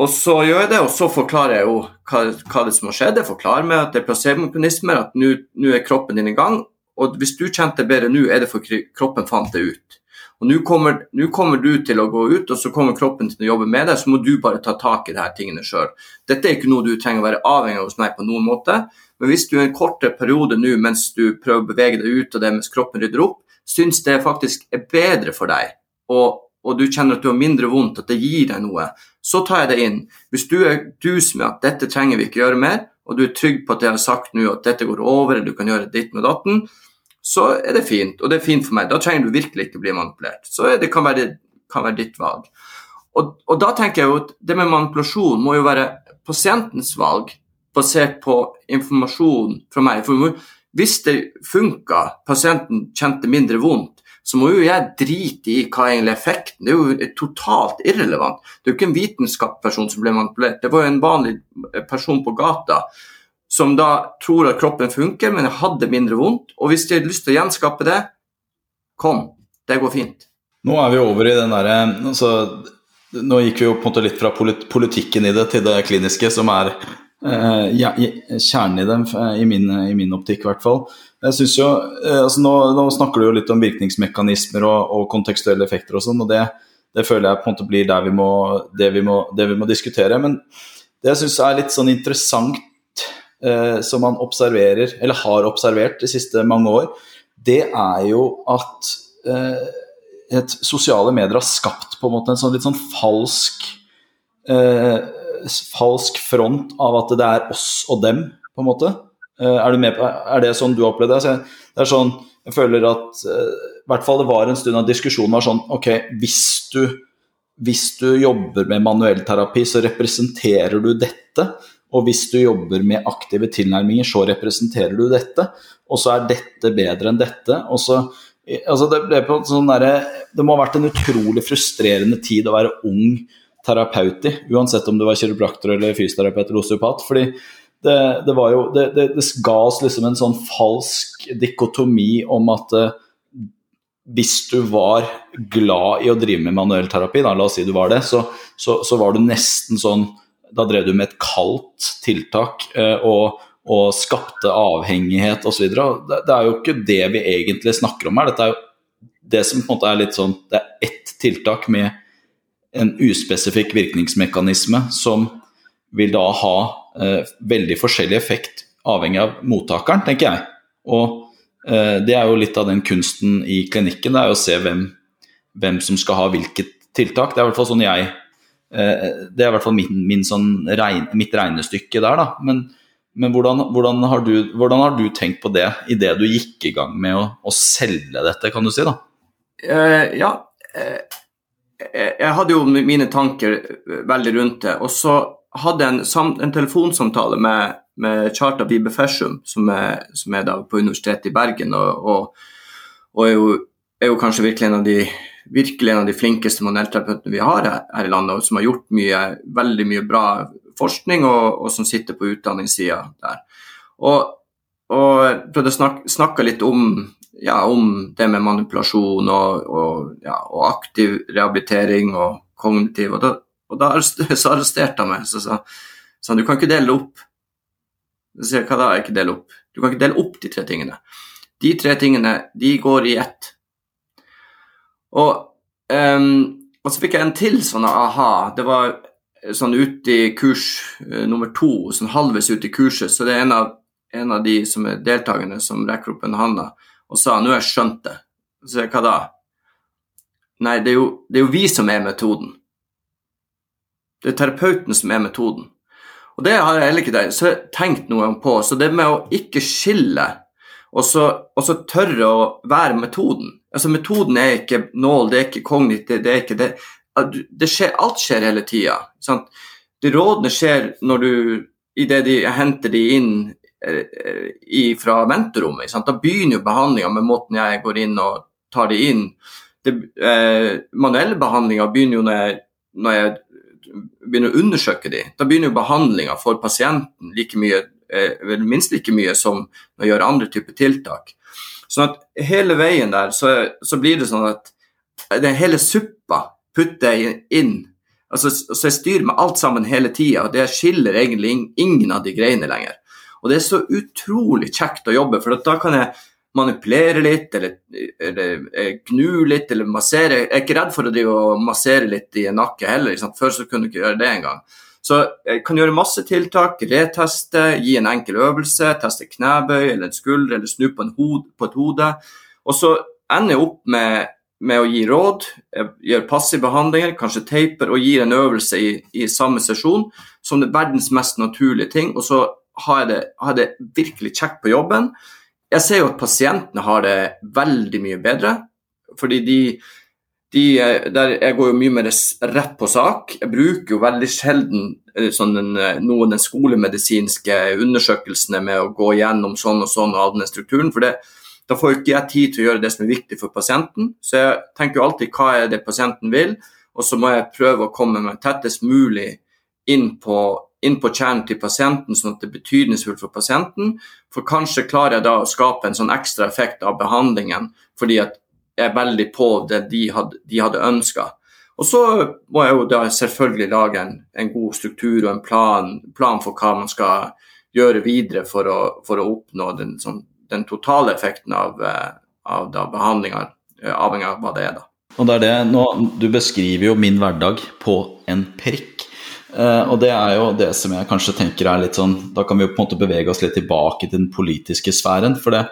Og så gjør jeg det, og så forklarer jeg jo hva, hva det som har skjedd. Jeg forklarer meg at det er placebomekanismer, at nå er kroppen din i gang. Og hvis du kjente det bedre nå, er det for kroppen fant det ut. Og Nå kommer, kommer, du til å gå ut, og så kommer kroppen til å jobbe med deg, så må du bare ta tak i de her tingene sjøl. Dette er ikke noe du trenger å være avhengig av hos meg på noen måte, men hvis du i en kortere periode nå mens du prøver å bevege deg ut av det mens kroppen rydder opp, syns det faktisk er bedre for deg, og, og du kjenner at du har mindre vondt, at det gir deg noe, så tar jeg det inn. Hvis du er dus med at dette trenger vi ikke gjøre mer, og du er trygg på at jeg har sagt nå at dette går over, eller du kan gjøre ditt med datten, så er det fint, og det er fint for meg. Da trenger du virkelig ikke bli manipulert. Så det kan være, kan være ditt valg. Og, og, da tenker jeg jo at det med manipulasjon må jo være pasientens valg basert på informasjon fra meg. For hvis det funka, pasienten kjente mindre vondt, så må jo jeg drite i hva egentlig effekten. Det er jo totalt irrelevant. Det er jo ikke en vitenskapsperson som ble manipulert, det var jo en vanlig person på gata som da tror at kroppen funker, men hadde mindre vondt. Og hvis de har lyst til å gjenskape det, kom. Det går fint. Nå er vi over i den derre altså, Nå gikk vi jo på en måte litt fra politikken i det til det kliniske, som er eh, kjernen i dem, eh, i min, i min optikk i hvert fall. Jeg synes jo, eh, altså nå, nå, snakker du jo litt om virkningsmekanismer og, og kontekstuelle effekter og sånn, og det, det, føler jeg på en måte blir der vi må, det, vi må, det vi må diskutere. Men det jeg syns er litt sånn interessant som man observerer, eller har observert de siste mange år, det er jo at eh, et sosiale medier har skapt på en måte en sånn litt sånn falsk eh, falsk front av at det er oss og dem, på en måte. Eh, er, med, er, det sånn du har opplevd det? Altså, det er sånn, jeg føler at eh, i hvert fall det var en stund at diskusjonen var sånn Ok, hvis du, hvis du jobber med manuell terapi, så representerer du dette. Og hvis du jobber med aktive tilnærminger, så representerer du dette. Og så er dette bedre enn dette. Og så, altså det, sånn der, det, må ha vært en utrolig frustrerende tid å være ung terapeut i, uansett om du var kiropraktor eller fysioterapeut eller osteopat. fordi det, det, var jo, det, det, det, ga oss liksom en sånn falsk dikotomi om at uh, hvis du var glad i å drive med manuell terapi, da, la oss si du var det, så, så, så var du nesten sånn da drev du med et kaldt tiltak eh, og, og skapte avhengighet osv. Det, det er jo ikke det vi egentlig snakker om her. Dette er jo det som på en måte er litt sånn Det er ett tiltak med en uspesifikk virkningsmekanisme som vil da ha eh, veldig forskjellig effekt avhengig av mottakeren, tenker jeg. Og Eh, det er jo litt av den kunsten i klinikken, det er jo å se hvem, hvem som skal ha hvilket tiltak. Det er i hvert fall sånn jeg Det er i hvert fall min, min sånn regn, mitt regnestykke der, da. Men, men hvordan, hvordan, har du, hvordan, har du, tenkt på det idet du gikk i gang med å, å, selge dette, kan du si? da? Uh, ja, uh, jeg hadde jo mine tanker veldig rundt det. Og så hadde jeg en, en telefonsamtale med med Charta Vibe Fersum, som er, som er på Universitetet i Bergen. Og, og, og er, jo, er, jo, kanskje virkelig en av de, virkelig en av de flinkeste manuellterapeutene vi har her, i landet, og som har gjort mye, veldig mye bra forskning, og, og som sitter på utdanningssida der. Og, og prøvde å snakke, snakke litt om, ja, om, det med manipulasjon og, ja, og, aktiv rehabilitering og kognitiv. Og da, og da [LAUGHS] så arresterte han meg. Så sa han du kan ikke dele opp så sier jeg hva da, ikke dele opp? Du kan ikke dele opp de tre tingene. De tre tingene, de går i ett. Og, um, og så fikk jeg en til sånn aha. Det var sånn ute i kurs uh, nummer to, sånn halvveis ute i kurset, så det er en av, en av de som er deltakerne, som rekker opp en hånd og sa nå har jeg skjønt det. Så jeg hva da? Nei, det er, jo, det er jo vi som er metoden. Det er terapeuten som er metoden. Og det har jeg heller ikke tenkt noe på. Så det med å ikke skille, og så, og så tørre å være metoden Altså Metoden er ikke nål, det er ikke kognitiv, det er ikke det. det skjer, alt skjer hele tida. De rådene skjer når du idet de henter de inn eh, i, fra venterommet. Da begynner jo behandlinga med måten jeg går inn og tar de inn. Det, eh, manuelle behandlinger begynner jo når jeg, når jeg begynner å undersøke de, da begynner jo behandlinga for pasienten like mye, eh, minst like mye som å gjøre andre typer tiltak. Sånn at hele veien der så, så blir det sånn at det hele suppa putter jeg inn. Altså, så jeg styrer med alt sammen hele tida, og det skiller egentlig ingen av de greiene lenger. Og det er så utrolig kjekt å jobbe, for da kan jeg manipulere litt, eller, eller, eh, gnu litt, eller massere. Jeg er ikke redd for å massere litt i nakke heller. Før så kunne du ikke gjøre det engang. Så jeg kan gjøre masse tiltak, reteste, gi en enkel øvelse, teste knebøy eller en skulder, eller snu på, hod, på et hode. Og så ender jeg opp med, med å gi råd, gjøre passive behandlinger, kanskje teiper, og gir en øvelse i, i samme sesjon som det verdens mest naturlige ting. Og så har jeg det, har det virkelig kjekt på jobben. Jeg ser jo at pasientene har det veldig mye bedre. Fordi de, de der, Jeg går jo mye mer rett på sak. Jeg bruker jo veldig sjelden eh, sånn en, eh, noen den skolemedisinske undersøkelsene med å gå gjennom sånn og sånn og all den strukturen. for det, da får ikke jeg tid til å gjøre det som er viktig for pasienten. Så jeg tenker jo alltid hva er det pasienten vil, og så må jeg prøve å komme meg tettest mulig inn på inn på kjernen til pasienten, sånn at det er betydningsfullt for pasienten. For kanskje klarer jeg da å skape en sånn ekstra effekt av behandlingen, fordi at er veldig på det de hadde, de hadde ønska. Og så må jeg jo da selvfølgelig lage en, en god struktur og en plan, plan, for hva man skal gjøre videre for å, for å oppnå den, sånn, den, totale effekten av, eh, av behandlinga, eh, avhengig av hva det er. da. Og det er det, nå, Du beskriver jo min hverdag på en prikk. Uh, og det er jo det som jeg kanskje tenker er litt sånn Da kan vi jo på en måte bevege oss litt tilbake til den politiske sfæren. For det,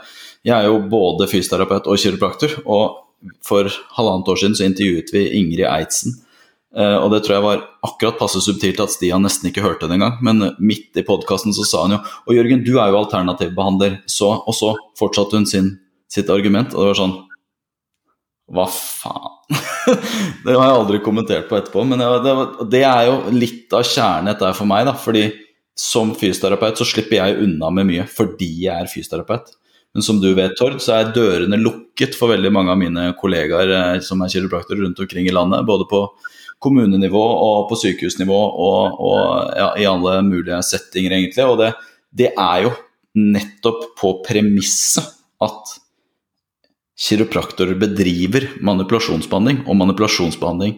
jeg er jo både fysioterapeut og kiropraktor, og for halvannet år siden så intervjuet vi Ingrid Eitzen. Uh, og det tror jeg var akkurat passe subtilt at Stian nesten ikke hørte det engang. Men midt i podkasten så sa han jo Og Jørgen, du er jo alternativbehandler. Så, og så fortsatte hun sin, sitt argument, og det var sånn hva faen? [LAUGHS] det har jeg aldri kommentert på etterpå, men det, er jo litt av kjernen dette for meg. da, fordi som fysioterapeut så slipper jeg unna med mye fordi jeg er fysioterapeut. Men som du vet, Tord, så er dørene lukket for veldig mange av mine kollegaer eh, som er kiropraktorer rundt omkring i landet. Både på kommunenivå og på sykehusnivå og, og ja, i alle mulige settinger, egentlig. Og det, det er jo nettopp på premisset at kiropraktorer bedriver manipulasjonsbehandling, og manipulasjonsbehandling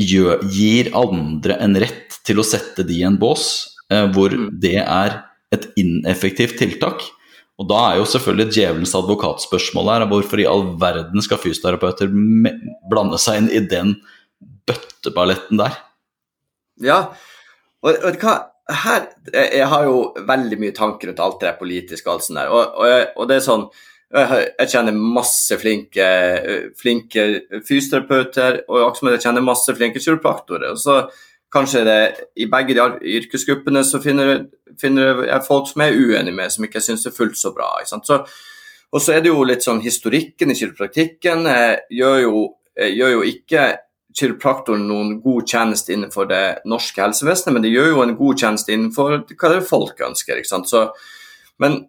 gjør, gir andre en rett til å sette de i en bås eh, hvor mm. det er et ineffektivt tiltak. Og da er jo selvfølgelig djevelens advokatspørsmål her hvorfor i all verden skal fysioterapeuter blande seg inn i den bøtteballetten der? Ja, og, vet du hva her Jeg har jo veldig mye tanker rundt alt det politiske og alt sånt der, og, og, og det er sånn Jeg kjenner masse flinke, flinke fysioterapeuter, og jeg kjenner masse flinke kiropraktorer. Og så kanskje det i begge de yrkesgruppene så finner, finner jeg folk som jeg er uenig med, som ikke syns er fullt så bra. Så, og så er det jo litt sånn historikken i kiropraktikken. Gjør jo, gjør jo ikke kiropraktoren noen god tjeneste innenfor det norske helsevesenet, men det gjør jo en god tjeneste innenfor hva det folk ønsker. ikke sant? Så, men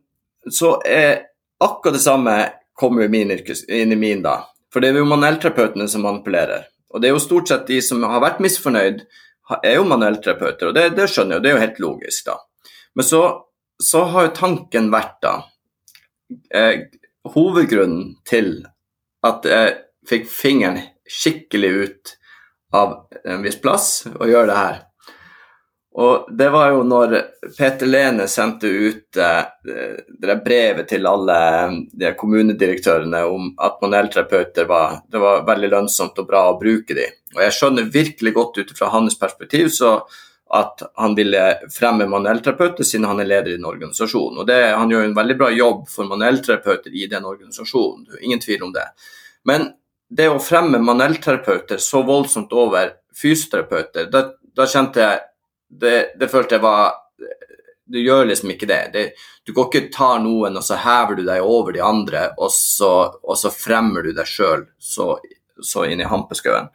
så er Akkurat det samme kommer inn i min, da. For det er jo manuellterapeutene som manipulerer. Og det er jo stort sett de som har vært misfornøyd, er jo manuellterapeuter, og det, det skjønner jeg og det er jo helt logisk, da. Men så, så har jo tanken vært, da eh, Hovedgrunnen til at jeg fikk fingeren skikkelig ut av en viss plass og gjøre det her, og det var jo når Peter Lene sendte ut eh, det brevet til alle de kommunedirektørene om at manuellterapeuter var, var veldig lønnsomt og bra å bruke de. Og jeg skjønner virkelig godt ut fra hans perspektiv så at han ville fremme manuellterapeuter siden han er leder i en organisasjon. Og det, Han gjør en veldig bra jobb for manuellterapeuter i den organisasjonen, ingen tvil om det. Men det å fremme manuellterapeuter så voldsomt over fysioterapeuter, da, da kjente jeg det, det, følte jeg var Du gjør liksom ikke det. det. Du går ikke tar noen, og så hever du deg over de andre, og så, og så fremmer du deg sjøl så, så, inn i hampeskauen.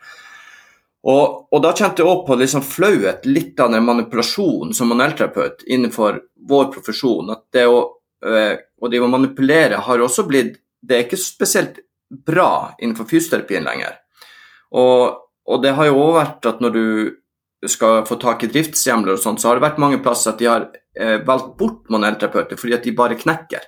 Og, og, da kjente jeg òg på liksom flauhet, litt av den manipulasjonen som manuellterapeut innenfor vår profesjon. At det å, øh, å de manipulere har også blitt Det er ikke spesielt bra innenfor fysioterapien lenger. Og, og det har jo òg vært at når du skal få tak i driftshjemler og sånt, så har det vært mange plasser at de har eh, valgt bort manuellterapeuter fordi at de bare knekker.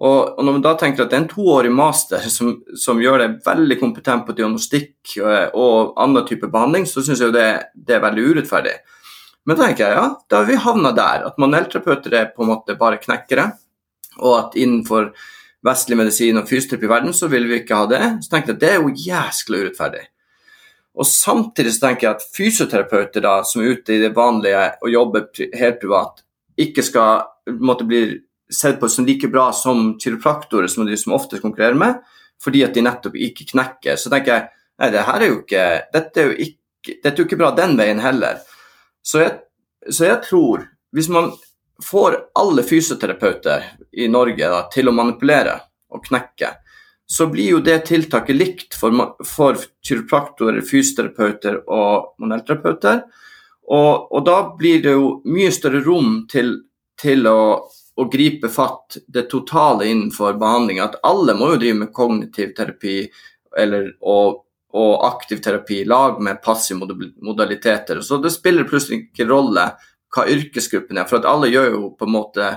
Og, og, når man da tenker at det er en toårig master som, som gjør deg veldig kompetent på diagnostikk og, eh, og annen type behandling, så syns jeg jo det, det, er veldig urettferdig. Men da tenker jeg ja, da har vi havna der, at manuellterapeuter er på en måte bare knekkere, og at innenfor vestlig medisin og fysioterapi i verden så vil vi ikke ha det. Så tenker jeg at det er jo jæskla urettferdig. Og Samtidig så tenker jeg at fysioterapeuter da, som er ute i det vanlige og jobber helt privat, ikke skal måtte bli sett på som like bra som kiropraktorer, som de som ofte konkurrerer med, fordi at de nettopp ikke knekker. Så tenker jeg nei, det her er jo ikke, dette er jo ikke, dette er jo ikke bra den veien heller. Så jeg, så jeg tror, hvis man får alle fysioterapeuter i Norge da, til å manipulere og knekke, så blir jo det tiltaket likt for, for kiropraktorer, fysioterapeuter og monelterapeuter. Og, og, da blir det jo mye større rom til, til å, å, gripe fatt det totale innenfor behandling. At alle må jo drive med kognitiv terapi eller, og, og aktiv terapi, lag med passive modaliteter. Så det spiller plutselig ikke rolle hva yrkesgruppen er, for alle gjør jo på en måte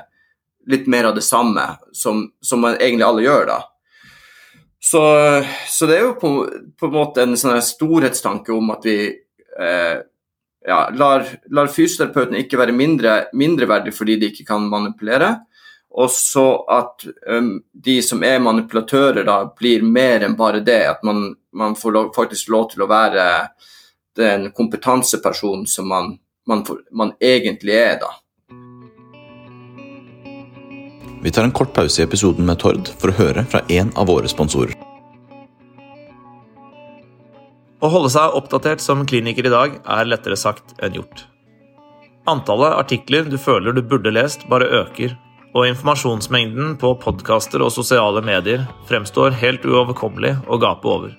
litt mer av det samme som, som egentlig alle gjør da. Så, så, det er jo på, en måte en sånn storhetstanke om at vi eh, ja, lar, lar fysioterapeuten ikke være mindre, mindreverdig fordi de ikke kan manipulere. Og så at um, de som er manipulatører, da blir mer enn bare det. At man, man får lov, faktisk lov til å være den kompetansepersonen som man, man, man egentlig er, da. Vi tar en kort pause i episoden med Tord for å høre fra en av våre sponsorer. Å holde seg oppdatert som kliniker i dag er lettere sagt enn gjort. Antallet artikler du føler du burde lest, bare øker, og informasjonsmengden på podkaster og sosiale medier fremstår helt uoverkommelig å gape over.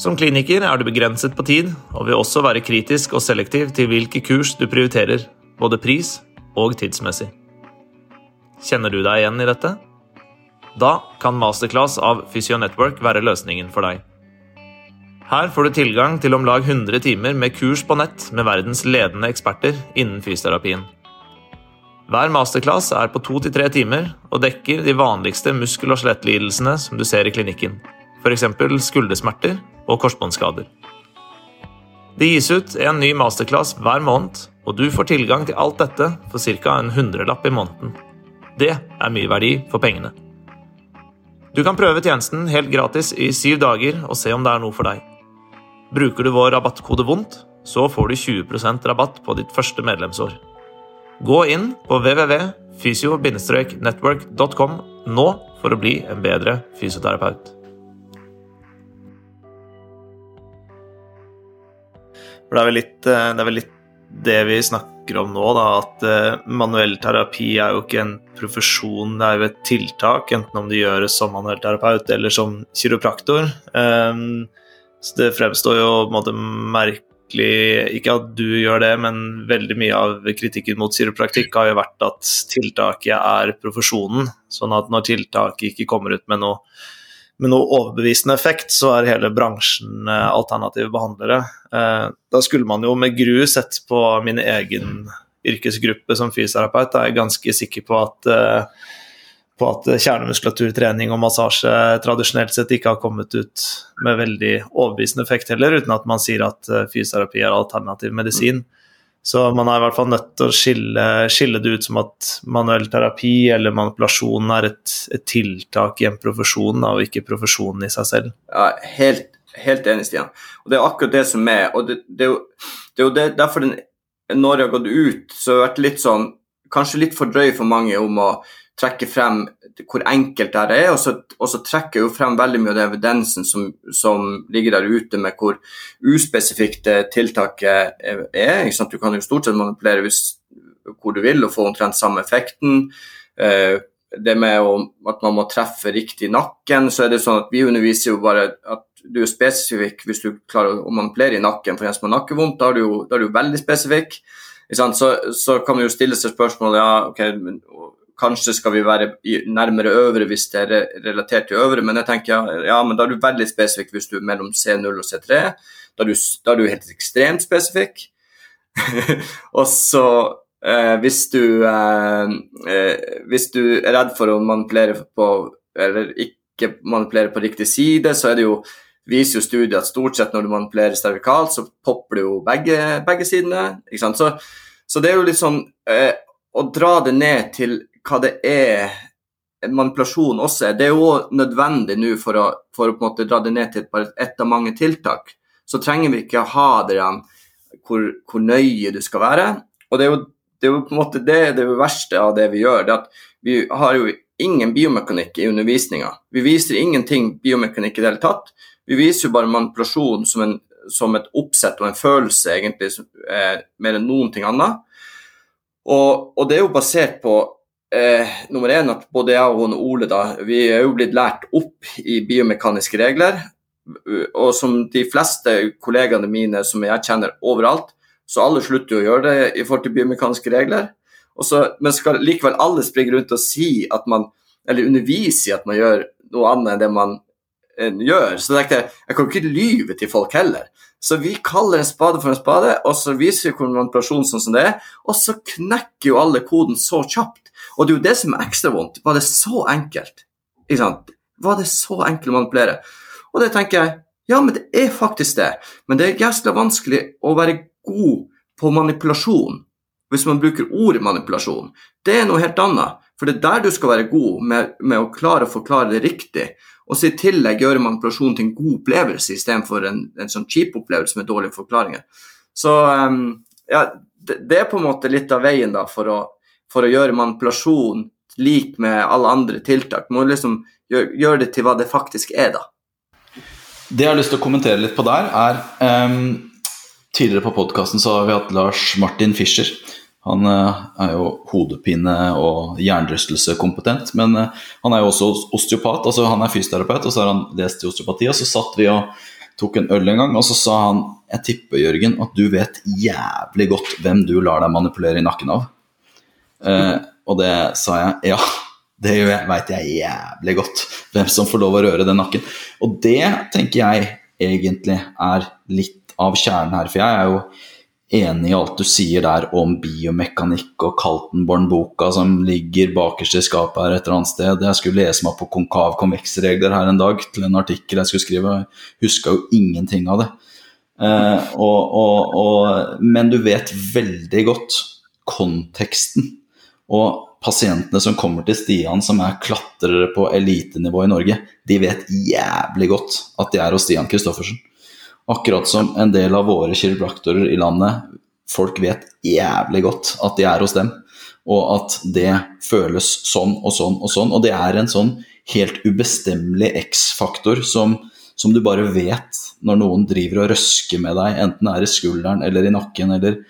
Som kliniker er du begrenset på tid, og vil også være kritisk og selektiv til hvilke kurs du prioriterer, både pris og tidsmessig. Kjenner du deg igjen i dette? Da kan masterclass av Physio Network være løsningen for deg. Her får du tilgang til om lag 100 timer med kurs på nett med verdens ledende eksperter innen fysioterapien. Hver masterclass er på to til tre timer og dekker de vanligste muskel- og skjelettlidelsene som du ser i klinikken, f.eks. skuldersmerter og korsbåndskader. Det gis ut en ny masterclass hver måned, og du får tilgang til alt dette for ca. en hundrelapp i måneden. Det er mye verdi for pengene. Du kan prøve tjenesten helt gratis i syv dager og se om det er noe for deg. Bruker du vår rabattkode VONDT, så får du 20% rabatt på ditt første medlemsår. Gå inn på www fysio-network.com nå for å bli en bedre fysioterapeut. Det er vel litt det er vel litt det vi snakker om nå, da, at uh, manuell terapi er jo ikke en profesjon, det er jo et tiltak, enten om det gjøres som manuell terapeut eller som kiropraktor. Um, så det fremstår jo på en måte merkelig Ikke at du gjør det, men veldig mye av kritikken mot kiropraktikk har jo vært at tiltaket er profesjonen. Sånn at når tiltaket ikke kommer ut med noe med noe overbevisende effekt, så er hele bransjen eh, alternative behandlere. Eh, da skulle man jo med gru sett på min egen yrkesgruppe som fysioterapeut. Da er jeg ganske sikker på at, eh, på at kjernemuskulaturtrening og massasje tradisjonelt sett ikke har kommet ut med veldig overbevisende effekt heller, uten at man sier at fysioterapi er alternativ medisin. Mm. Så man er i hvert fall nødt til å skille, skille, det ut som at manuell terapi eller manipulasjon er et, et tiltak i en profesjon, og ikke profesjonen i seg selv. Ja, helt, helt enig, Stian. Og Det er akkurat det som er. og Det, det er, jo, det er jo derfor den, når jeg har gått ut, så har det vært litt sånn Kanskje litt for drøy for mange om å trekke frem hvor enkelt det er. Og så, og så trekker jeg jo frem veldig mye av den evidensen som, som, ligger der ute med hvor uspesifikt tiltaket er. Du kan jo stort sett manipulere hvis, hvor du vil og få omtrent samme effekten. Eh, det med å, at man må treffe riktig nakken, så er det sånn at vi underviser jo bare at du er spesifikk hvis du klarer å manipulere i nakken for en som har nakkevondt. Da er du jo veldig spesifikk. Så, så, kan man jo stille seg spørsmål ja, okay, Kanskje skal vi være nærmere øvre hvis det er relatert til øvre, men jeg tenker ja, men da er du veldig spesifikk hvis du er mellom C0 og C3. Da er du, da er du helt ekstremt spesifikk. [LAUGHS] og så eh, hvis, du, eh, eh, hvis du er redd for å manipulere på eller ikke manipulere på riktig side, så er det jo viser jo studiet at stort sett når du manipulerer cervikalt, så popper det jo begge, begge sidene. Så, så, det er jo litt sånn eh, Å dra det ned til hva det er manipulasjon også er. Det er jo nødvendig nå for å, for å på en måte dra det ned til et, et av mange tiltak. Så trenger vi ikke ha det hvor, hvor nøye du skal være. Og det er jo, det er jo på en måte det, det verste av det vi gjør. det at Vi har jo ingen biomekanikk i undervisninga. Vi viser ingenting biomekanikk i det hele tatt. Vi viser jo bare manipulasjon som, en, som et oppsett og en følelse, egentlig, eh, mer enn noen ting annet. Og, og det er jo basert på Eh, nummer én at både jeg og Ole da, vi er jo blitt lært opp i biomekaniske regler. Og som de fleste kollegaene mine som jeg kjenner overalt, så alle slutter jo å gjøre det i forhold til biomekaniske regler. Så, men skal likevel alle springe rundt og si at man, eller undervise i at man gjør noe annet enn det man en, gjør. Så jeg tenkte jeg kan ikke lyve til folk heller. Så vi kaller en spade for en spade, og så viser vi manipulasjon sånn som det er, og så knekker jo alle koden så kjapt og det er jo det som er ekstra vondt. Var det så enkelt? Ikke sant? Var det så enkelt å manipulere? Og det tenker jeg ja, men det er faktisk det. Men det er jævla vanskelig å være god på manipulasjon hvis man bruker ordet manipulasjon. Det er noe helt annet. For det er der du skal være god med, med å klare å forklare det riktig. Og så i tillegg gjøre manipulasjon til en god opplevelse istedenfor en, en sånn cheap opplevelse med dårlige forklaringer. Så um, ja, det, det, er på en måte litt av veien da for å for å gjøre manipulasjon lik med alle andre tiltak. Må liksom gjøre, gjør det til hva det faktisk er, da. Det jeg har lyst til å kommentere litt på der, er um, Tidligere på podkasten har vi hatt Lars Martin Fischer. Han uh, er jo hodepine- og hjernerystelsekompetent, men uh, han er jo også osteopat. altså Han er fysioterapeut, og så har han lest i osteopati. Og så satt vi og tok en øl en gang, og så sa han Jeg tipper, Jørgen, at du vet jævlig godt hvem du lar deg manipulere i nakken av. Uh, og det sa jeg. Ja, [LAUGHS] det veit jeg jævlig godt. Hvem som får lov å røre den nakken. Og det tenker jeg egentlig er litt av kjernen her. For jeg er jo enig i alt du sier der om biomekanikk og Kaltenborn-boka som ligger bakerst i skapet her et eller annet sted. Jeg skulle lese meg på konkav-konveksregler her en dag til en artikkel jeg skulle skrive. Jeg huska jo ingenting av det. Eh, og, og, og, men du vet veldig godt konteksten og pasientene som kommer til Stian, som er klatrere på elitenivå i Norge, de vet jævlig godt at de er hos Stian Christoffersen. Akkurat som en del av våre kiropraktorer i landet, folk vet jævlig godt at de er hos dem. og at det føles sånn og sånn og sånn. Og det er en sånn helt ubestemmelig X-faktor som, som, du bare vet når noen driver og røsker med deg, enten det er i skulderen eller i nakken. eller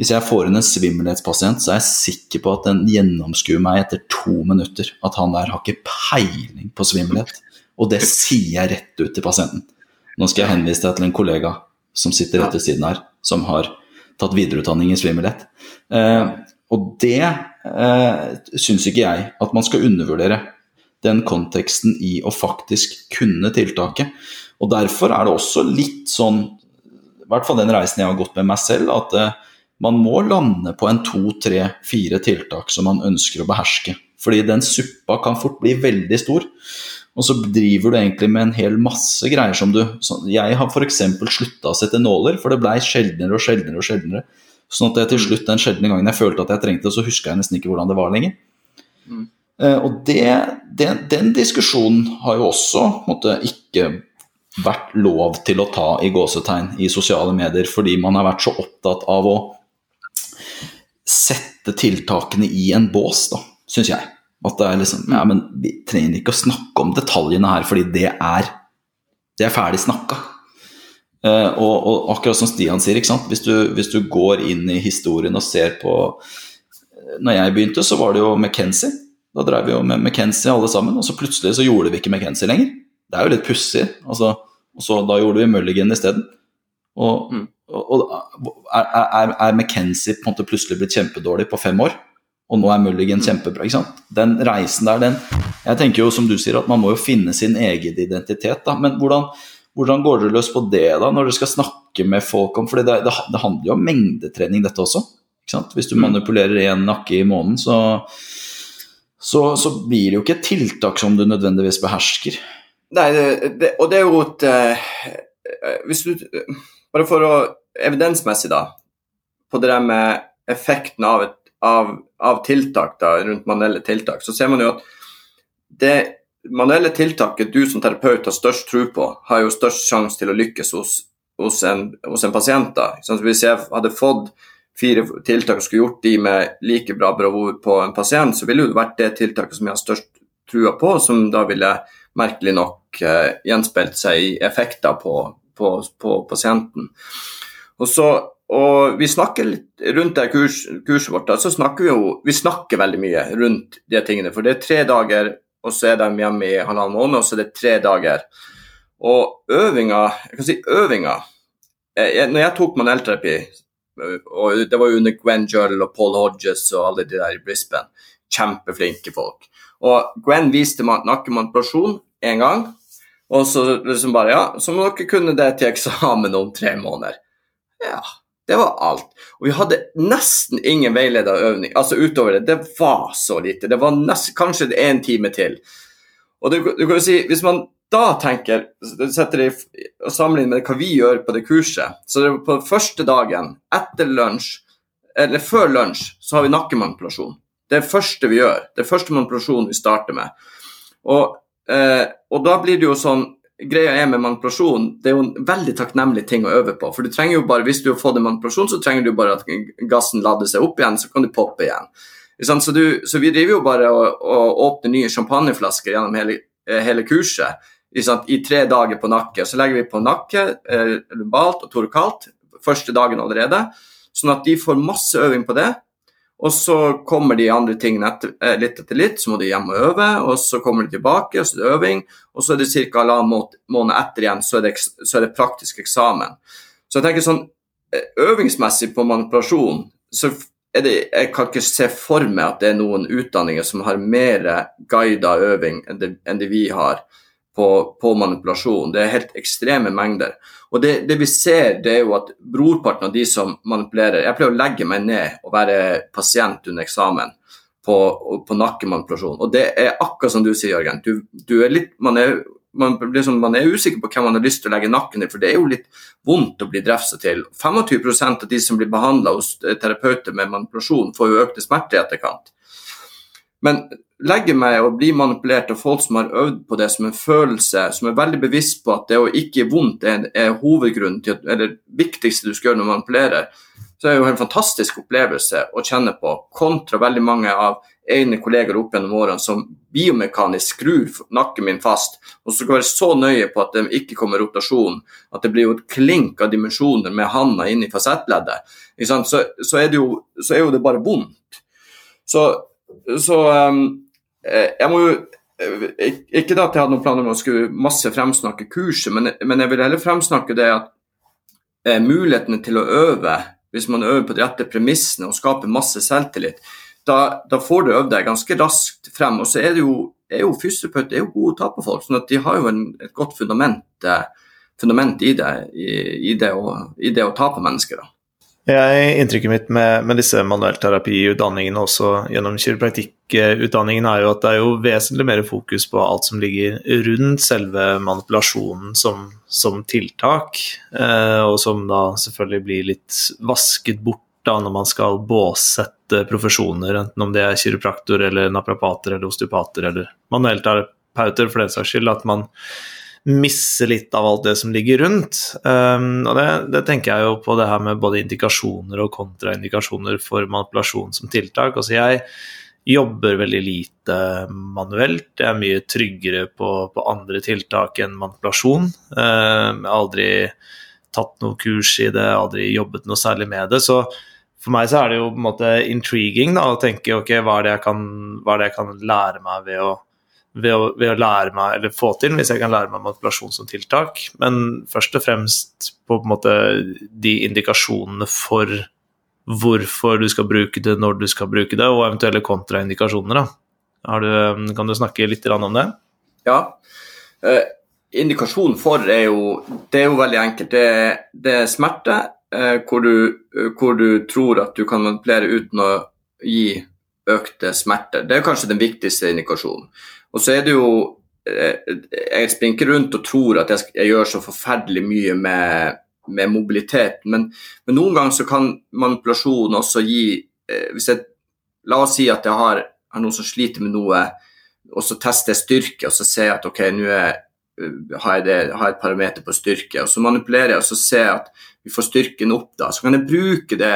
Hvis jeg får inn en svimmelhetspasient, så er jeg sikker på at den gjennomskuer meg etter to minutter. At han der har ikke peiling på svimmelhet. Og det sier jeg rett ut til pasienten. Nå skal jeg henvise deg til en kollega som sitter rett ved siden her, som har tatt videreutdanning i svimmelhet. Eh, og det eh, syns ikke jeg at man skal undervurdere. Den konteksten i å faktisk kunne tiltaket. Og derfor er det også litt sånn, i hvert fall den reisen jeg har gått med meg selv, at eh, man må lande på en to, tre, fire tiltak som man ønsker å beherske. Fordi den suppa kan fort bli veldig stor. Og så driver du egentlig med en hel masse greier som du Jeg har f.eks. slutta å sette nåler, for det blei sjeldnere og sjeldnere og sjeldnere. Sånn at jeg til slutt den sjeldne gangen jeg følte at jeg trengte det, så huska jeg nesten ikke hvordan det var lenger. Mm. Uh, og det, det, den diskusjonen har jo også måtte, ikke vært lov til å ta i gåsetegn i sosiale medier, fordi man har vært så opptatt av å sette tiltakene i en bås, da, syns jeg. At det er liksom Ja, men vi trenger ikke å snakke om detaljene her, fordi det er, det er ferdig snakka. Uh, og, og, akkurat som Stian sier, hvis du, hvis, du, går inn i historien og ser på eh, Når jeg begynte, så var det jo McKenzie. Da drev vi jo med McKenzie alle sammen, og så plutselig så gjorde vi ikke McKenzie lenger. Det er jo litt pussig. Altså, og så da gjorde vi Mulligan isteden. Og, mm. og, og er, er, McKenzie på en måte plutselig blitt kjempedårlig på fem år? og nå er Mulligan kjempebra. ikke sant? Den reisen der, den Jeg tenker jo som du sier, at man må jo finne sin egen identitet. da, Men hvordan, hvordan går dere løs på det da, når dere skal snakke med folk om For det, det, det, handler jo om mengdetrening, dette også. ikke sant? Hvis du mm. manipulerer én nakke i måneden, så, så, så, blir det jo ikke et tiltak som du nødvendigvis behersker. Nei, det, og det er jo et uh, Hvis du Bare for å Evidensmessig, da, på det der med effekten av et av, av tiltak da, rundt manuelle tiltak, så ser man jo at det manuelle tiltaket du som terapeut har størst tro på, har jo størst sjanse til å lykkes hos, hos, en, hos en, pasient. da. Sånn, hvis jeg hadde fått fire tiltak og skulle gjort de med like bra bravur på en pasient, så ville det vært det tiltaket som jeg har størst trua på, som da ville merkelig nok eh, gjenspeilt seg i effekter på, på, på pasienten. Og så og vi snakker litt rundt det kurs, kurset vårt, så snakker vi jo Vi snakker veldig mye rundt de tingene. For det er tre dager, og så er de hjemme i halvannen måned, og så er det tre dager. Og øvinga Jeg kan si øvinga jeg, Når jeg tok manuellterapi, og det var jo under Gwen Jurl og Paul Hodges og alle de der i Brisbane, kjempeflinke folk. Og Gwen viste nakkemanipulasjon én gang, og så liksom bare Ja, så må dere kunne det til eksamen om tre måneder. Ja, det var alt. Og vi hadde nesten ingen veileda øvning. Altså utover det. Det var så lite. Det var nesten, kanskje en time til. Og du, du kan jo si, Hvis man da tenker, setter og sammenligner med hva vi gjør på det kurset, så det på første dagen etter lunsj, eller før lunsj, så har vi nakkemanipulasjon. Det er det første vi gjør. Det er første manipulasjon vi starter med. Og, eh, og da blir det jo sånn greia er med manipulasjon, det er jo en veldig takknemlig ting å øve på. For du trenger jo bare, Hvis du har fått en manipulasjon, så trenger du bare at gassen lader seg opp igjen, så kan du poppe igjen. Så, du, så vi driver jo bare og, og åpner nye champagneflasker gjennom hele, eh, hele kurset i tre dager på nakke. Så legger vi på nakke, eh, lumbalt og torkalt første dagen allerede, sånn at de får masse øving på det. Og så kommer de andre tingene etter, eh, litt etter litt, så må de hjem og øve. Og så kommer de tilbake, og så er det øving. Og så er det ca. halvannen måned etter igjen, så er, det, så er, det, praktisk eksamen. Så jeg tenker sånn eh, øvingsmessig på manipulasjon, så er det, jeg kan ikke se for meg at det er noen utdanninger som har mer guida øving enn det, enn det vi har på, på, manipulasjon. Det er helt ekstreme mengder. Og det, det, vi ser, det er jo at brorparten av de som manipulerer Jeg pleier å legge meg ned og være pasient under eksamen på, på nakkemanipulasjon. Og det er akkurat som du sier, Jørgen. Du, du er litt, man, er, man, liksom, man, er, usikker på hvem man har lyst til å legge nakken i, for det er jo litt vondt å bli drefsa til. 25% av de som blir behandla hos terapeuter med manipulasjon, får jo økte smerter i etterkant. Men legger meg og blir manipulert av folk som har øvd på det som en følelse, som er veldig bevisst på at det å ikke vondt er, er hovedgrunnen til at, eller det viktigste du skal gjøre når du manipulerer, så er det jo en fantastisk opplevelse å kjenne på, kontra veldig mange av egne kolleger opp gjennom årene som biomekanisk skrur nakken min fast, og så skal være så nøye på at det ikke kommer rotasjon, at det blir jo et klink av dimensjoner med handa inn i fasettleddet, så, så, er jo, så, er jo, det bare vondt. Så, så um, jeg må jo ikke da at jeg hadde noen planer om å skulle masse fremsnakke kurset, men, men jeg vil heller fremsnakke det at eh, mulighetene til å øve hvis man øver på de rette premissene og skaper masse selvtillit, da, da får du øvd deg ganske raskt frem. Og så er det jo, er jo fysioterapeuter er jo gode å ta på folk, sånn at de har jo en, et godt fundament, eh, fundament i, det, i, i, det å, i, det, å, ta på mennesker. da. Jeg, inntrykket mitt med, med disse manuellterapiutdanningene også gjennom kiropraktikkutdanningen er jo at det er jo vesentlig mer fokus på alt som ligger rundt selve manipulasjonen som, som tiltak, eh, og som da selvfølgelig blir litt vasket bort da når man skal båssette profesjoner, enten om det er kiropraktor eller naprapater eller osteopater eller manuellterapeuter for den saks skyld, at man misse litt av alt det som ligger rundt. Um, og det, det, tenker jeg jo på det her med både indikasjoner og kontraindikasjoner for manipulasjon som tiltak. Altså jeg jobber veldig lite manuelt. Jeg er mye tryggere på, på andre tiltak enn manipulasjon. Um, jeg har aldri tatt noe kurs i det, aldri jobbet noe særlig med det. så for meg så er det jo på en måte intriguing da, å tenke ok, hva er, kan, hva er det jeg kan lære meg ved å ved å, ved å, lære meg, eller få til, hvis jeg kan lære meg manipulasjon som tiltak. Men først og fremst på en måte de indikasjonene for hvorfor du skal bruke det, når du skal bruke det, og eventuelle kontraindikasjoner. Du, kan du snakke litt om det? Ja. Eh, indikasjon for er jo, det er jo veldig enkelt. Det, det er smerte eh, hvor, du, hvor du tror at du kan manipulere uten å gi økte smerter. Det er kanskje den viktigste indikasjonen. Og så er det jo eh, Jeg springer rundt og tror at jeg, jeg gjør så forferdelig mye med, med mobilitet, men, men, noen ganger så kan manipulasjon også gi eh, hvis jeg, La oss si at jeg har, har noen som sliter med noe, og så tester jeg styrke, og så ser jeg at ok, nå er har jeg, det, har jeg et parameter på styrke, og så manipulerer jeg og så ser jeg at vi får styrken opp da. Så kan jeg bruke det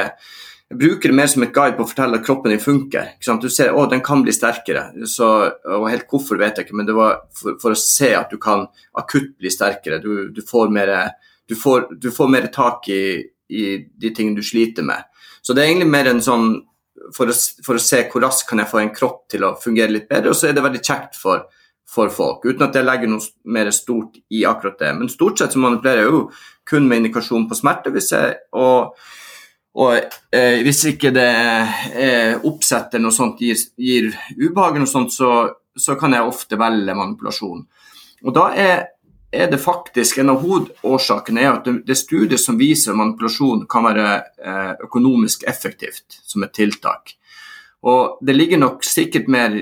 bruker det mer som et guide på å fortelle at kroppen din funker. Du ser at den kan bli sterkere. Så, og helt hvorfor vet jeg ikke, men det var for, for å se at du kan akutt bli sterkere. Du, du får, mer, du får, du får mer tak i, i, de tingene du sliter med. Så det er egentlig mer en sånn for å, for å se hvor raskt kan jeg få en kropp til å fungere litt bedre, og så er det veldig kjekt for, for folk, uten at jeg legger noe mer stort i akkurat det. Men stort sett så manipulerer jeg jo kun med indikasjon på smerte. hvis jeg, og og eh, hvis ikke det eh, oppsetter noe sånt gir, gir ubehag, noe sånt, så, så, kan jeg ofte velge manipulasjon. Og da er, er det faktisk En av hovedårsakene er at det, det studiet som viser manipulasjon kan være eh, økonomisk effektivt som et tiltak. Og det ligger nok sikkert mer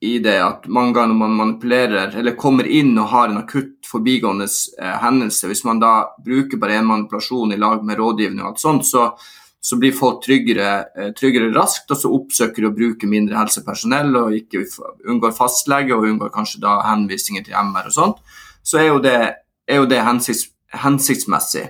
i det at mange ganger når man manipulerer eller kommer inn og har en akutt forbigående eh, hendelse, hvis man da bruker bare en manipulasjon i lag med rådgivning og alt sånt, så så blir folk tryggere, eh, tryggere, raskt, og så oppsøker de å bruke mindre helsepersonell og ikke unngår fastlege og unngår kanskje da henvisninger til MR og sånt, så er jo det, er jo det hensikts, hensiktsmessig.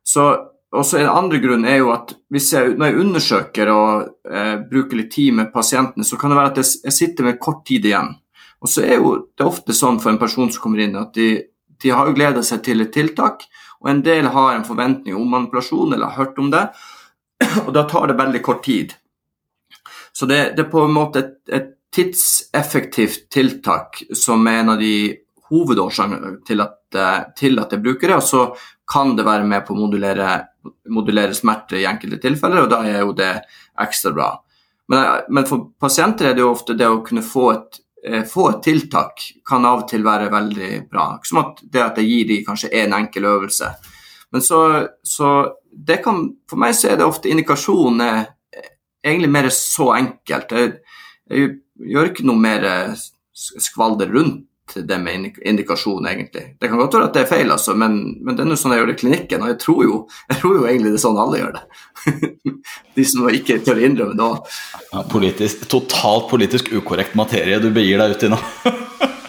Så, og så En andre grunn er jo at hvis jeg, når jeg undersøker og eh, bruker litt tid med pasientene, så kan det være at jeg, jeg sitter med kort tid igjen. Og så er jo det ofte sånn for en person som kommer inn, at de, de har jo gleda seg til et tiltak, og en del har en forventning om manipulasjon eller har hørt om det. [CLEARS THROAT] Og da tar det veldig kort tid. Så det, det er på en måte et, et, tidseffektivt tiltak som er en av de hovedårsakene til, til, at jeg bruker det. Og så kan det være med på å modulere, modulere smerte i enkelte tilfeller, og da er jo det ekstra bra. Men, men, for pasienter er det jo ofte det å kunne få et, eh, få et tiltak kan av og til være veldig bra. Som at det at jeg gir dem kanskje én en enkel øvelse. Men så, så det kan, For meg så er det ofte indikasjon er egentlig mer så enkelt. Jeg, jeg gjør ikke noe mer skvalder rundt det med indikasjon, egentlig. Det kan godt være at det er feil, altså, men, men det er noe sånn jeg gjør det i klinikken. Og jeg tror jo, jeg tror jo egentlig det er sånn alle gjør det. [LAUGHS] De som ikke tør å innrømme det òg. Ja, politisk, totalt politisk ukorrekt materie du begir deg ut i nå. [LAUGHS]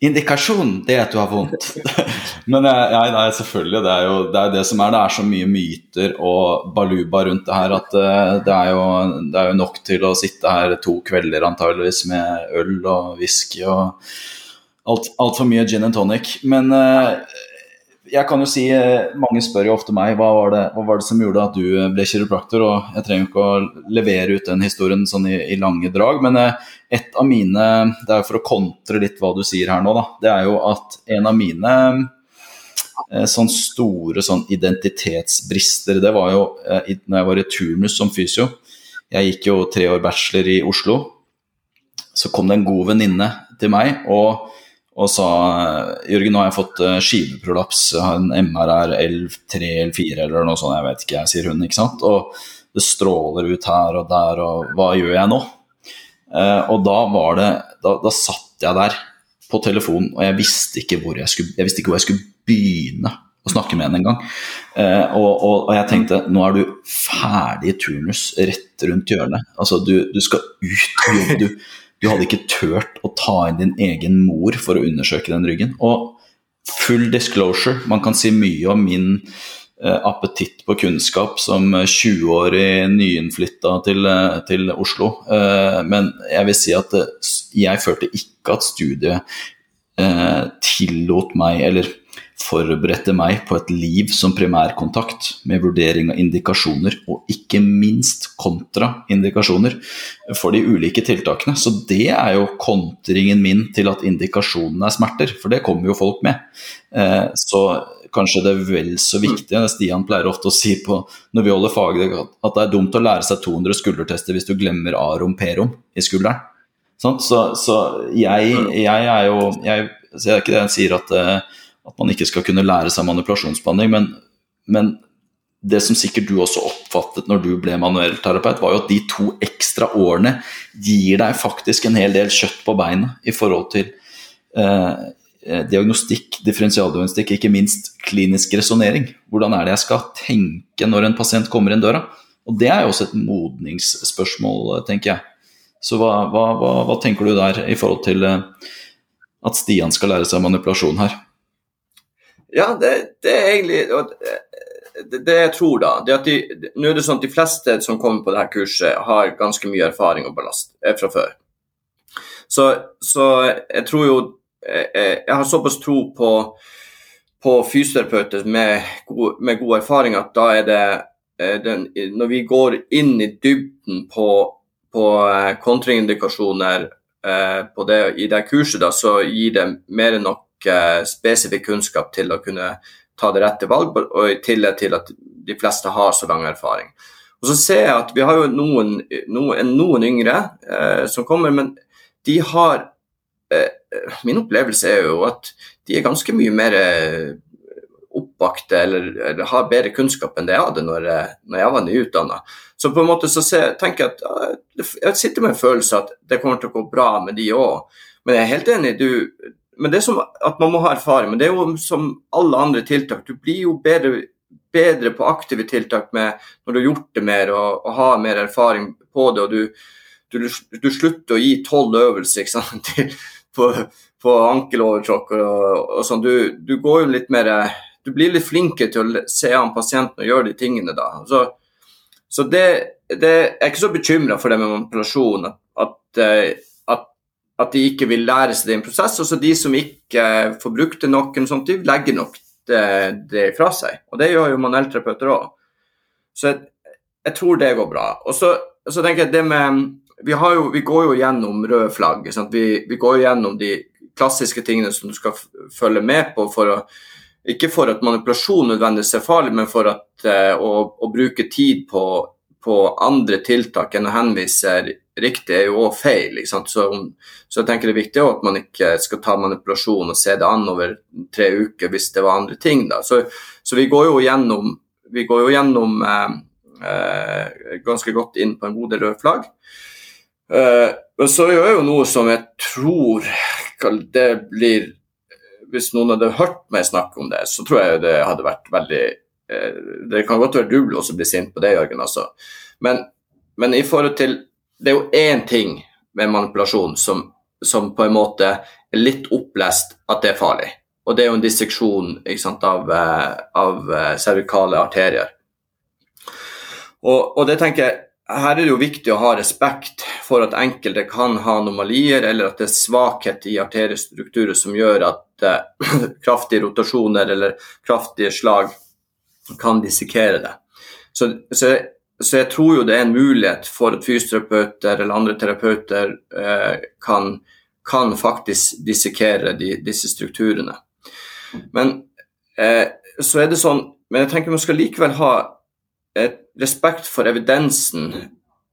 Indikasjon, det er at du har vondt. [LAUGHS] Men nei, nei, selvfølgelig. Det er jo det, er det, som er. Det er så mye myter og baluba rundt det her at uh, det, er jo, det, er jo, nok til å sitte her to kvelder antageligvis med øl og whisky og altfor alt mye gin and tonic. Men uh, jeg kan jo si, eh, Mange spør jo ofte meg hva var, det, hva var det som gjorde at du eh, ble kiropraktor. og Jeg trenger ikke å levere ut den historien sånn i, i lange drag, men eh, et av mine Det er jo for å kontre litt hva du sier her nå, da. Det er jo at en av mine sånn store sånn identitetsbrister, det var jo når jeg var i turnus som fysio. Jeg gikk jo tre år bachelor i Oslo. Så kom det en god venninne til meg. og og sa Jørgen, nå har jeg fått skiveprolaps. Jeg har en MRR L3 eller 4 eller noe sånt, jeg vet ikke, jeg sier hun, ikke sant. Og det stråler ut her og der, og hva gjør jeg nå? Eh, og da var det da, da, satt jeg der på telefonen, og jeg visste ikke hvor jeg skulle, jeg ikke hvor jeg skulle begynne å snakke med henne engang. Eh, og, og, og jeg tenkte nå er du ferdig i turnus rett rundt hjørnet. Altså, du, du skal ut og jobbe. Du, du hadde ikke turt å ta inn din egen mor for å undersøke den ryggen. Og full disclosure, man kan si mye om min appetitt på kunnskap som 20-årig nyinnflytta til, uh, til Oslo. Men jeg vil si at jeg følte ikke at studiet tillot meg, eller forberedte meg på et liv som primærkontakt, med vurdering av indikasjoner, og ikke minst kontraindikasjoner for de ulike tiltakene. Så det er jo kontringen min til at indikasjonene er smerter, for det kommer jo folk med. Eh, så kanskje det er vel så viktig, Stian pleier ofte å si på når vi holder faget, at det er dumt å lære seg 200 skuldertester hvis du glemmer arom perom i skulderen. Så, så jeg, jeg, er jo jeg, Det er ikke det jeg sier at eh, at man ikke skal kunne lære seg manipulasjonsbehandling. Men, men, det som sikkert du også oppfattet når du ble manuellterapeut, var jo at de to ekstra årene gir deg faktisk en hel del kjøtt på beinet i forhold til eh diagnostikk, differensialdiagnostikk, ikke minst klinisk resonnering. Hvordan er det jeg skal tenke når en pasient kommer inn døra? Og Det er jo også et modningsspørsmål, tenker jeg. Så hva, hva, hva, hva tenker du der i forhold til eh, at Stian skal lære seg manipulasjon her? Ja, det, det, er egentlig det, det, jeg tror, da, det at de, nå er det sånn at de fleste som kommer på dette kurset, har ganske mye erfaring og ballast eh, fra før. Så, så jeg tror jo Eh, eh, jeg har såpass tro på, på fysioterapeuter med, med, god erfaring at da er det den, Når vi går inn i dybden på, på kontraindikasjoner på det, i det kurset, da, så gir det mer enn nok spesifikk kunnskap til å kunne ta det rette valg, og i tillegg til at de fleste har så lang erfaring. Og så ser jeg at Vi har jo noen, noen, noen yngre eh, som kommer, men de har eh, Min opplevelse er jo at de er ganske mye mer oppbakte, oppvakte eller, eller, har bedre kunnskap enn det jeg hadde når, eh, når jeg var nyutdanna. Så på en måte så ser, tenker jeg at jeg sitter med en følelse at det kommer til å gå bra med de òg. Men jeg er helt enig. Du, men det er som at man må ha erfaring. Men det er jo som alle andre tiltak. Du blir jo bedre, bedre på aktive tiltak med, når du har gjort det mer og, og har mer erfaring på det. og du, du, du slutter å gi tolv øvelser til, [LAUGHS] på, på ankelovertråkk og, og sånn. Du, du, går jo litt mer Du blir litt flinkere til å se an pasienten og gjøre de tingene da. Så, så det, det, jeg er ikke så bekymra for det med manipulasjon. at, at eh, at de ikke vil lære seg det i en prosess. Og så de som ikke får brukt det nok, sånt, de legger nok det, det fra seg. Og det gjør jo manuellterapeuter òg. Så jeg, jeg, tror det går bra. Og så, så tenker jeg det med vi, jo, vi, går jo gjennom røde flagg. Vi, vi, går gjennom de klassiske tingene som du skal følge med på. for å ikke for at manipulasjon nødvendigvis er farlig, men for at, eh, å, å, bruke tid på, på andre tiltak enn å henvise riktig er jo òg feil. Så, så, jeg tenker det er viktig at man ikke skal ta manipulasjon og se det an over tre uker hvis det var andre ting. Så, så vi går jo gjennom, går jo gjennom eh, eh, ganske godt inn på en god del røde flagg. Eh, men så gjør jeg jo noe som jeg tror det blir Hvis noen hadde hørt meg snakke om det, så tror jeg det hadde vært veldig eh, Det kan godt være du også bli sint på det, Jørgen. altså. Men, men i forhold til det er jo én ting med manipulasjon som, som, på en måte er litt opplest at det er farlig. Og det er jo en disseksjon sant, av, eh, av eh, cervikale arterier. Og, og, det tenker jeg, her er det jo viktig å ha respekt for at enkelte kan ha anomalier, eller at det er svakhet i arteriestrukturer som gjør at eh, [CLEARS THROAT] kraftige rotasjoner eller kraftige slag kan dissekere det. Så, så, så, jeg tror jo det er en mulighet for at fysioterapeuter eller andre terapeuter eh, kan, kan, faktisk dissekere de, disse strukturene. Men eh, så er det sånn Men jeg tenker man skal likevel ha respekt for evidensen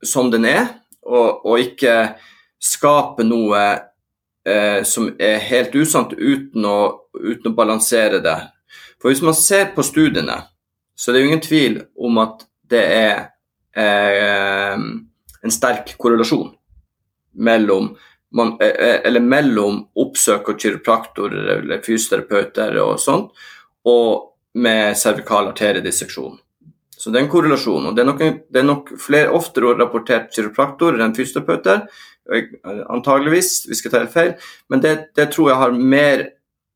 som den er, og, og ikke skape noe eh, som er helt usant uten å, uten å balansere det. For hvis man ser på studiene, så det er jo ingen tvil om at det er eh, en sterk korrelasjon mellom man, eh, eh, eller mellom oppsøk og kiropraktorer eller fysioterapeuter og sånt, og med cervikal arteriedisseksjon. Så det er en korrelasjon. og Det er nok, det er nok flere oftere rapportert kiropraktorer enn fysioterapeuter, antageligvis, vi skal ta helt feil, men det, det tror jeg har mer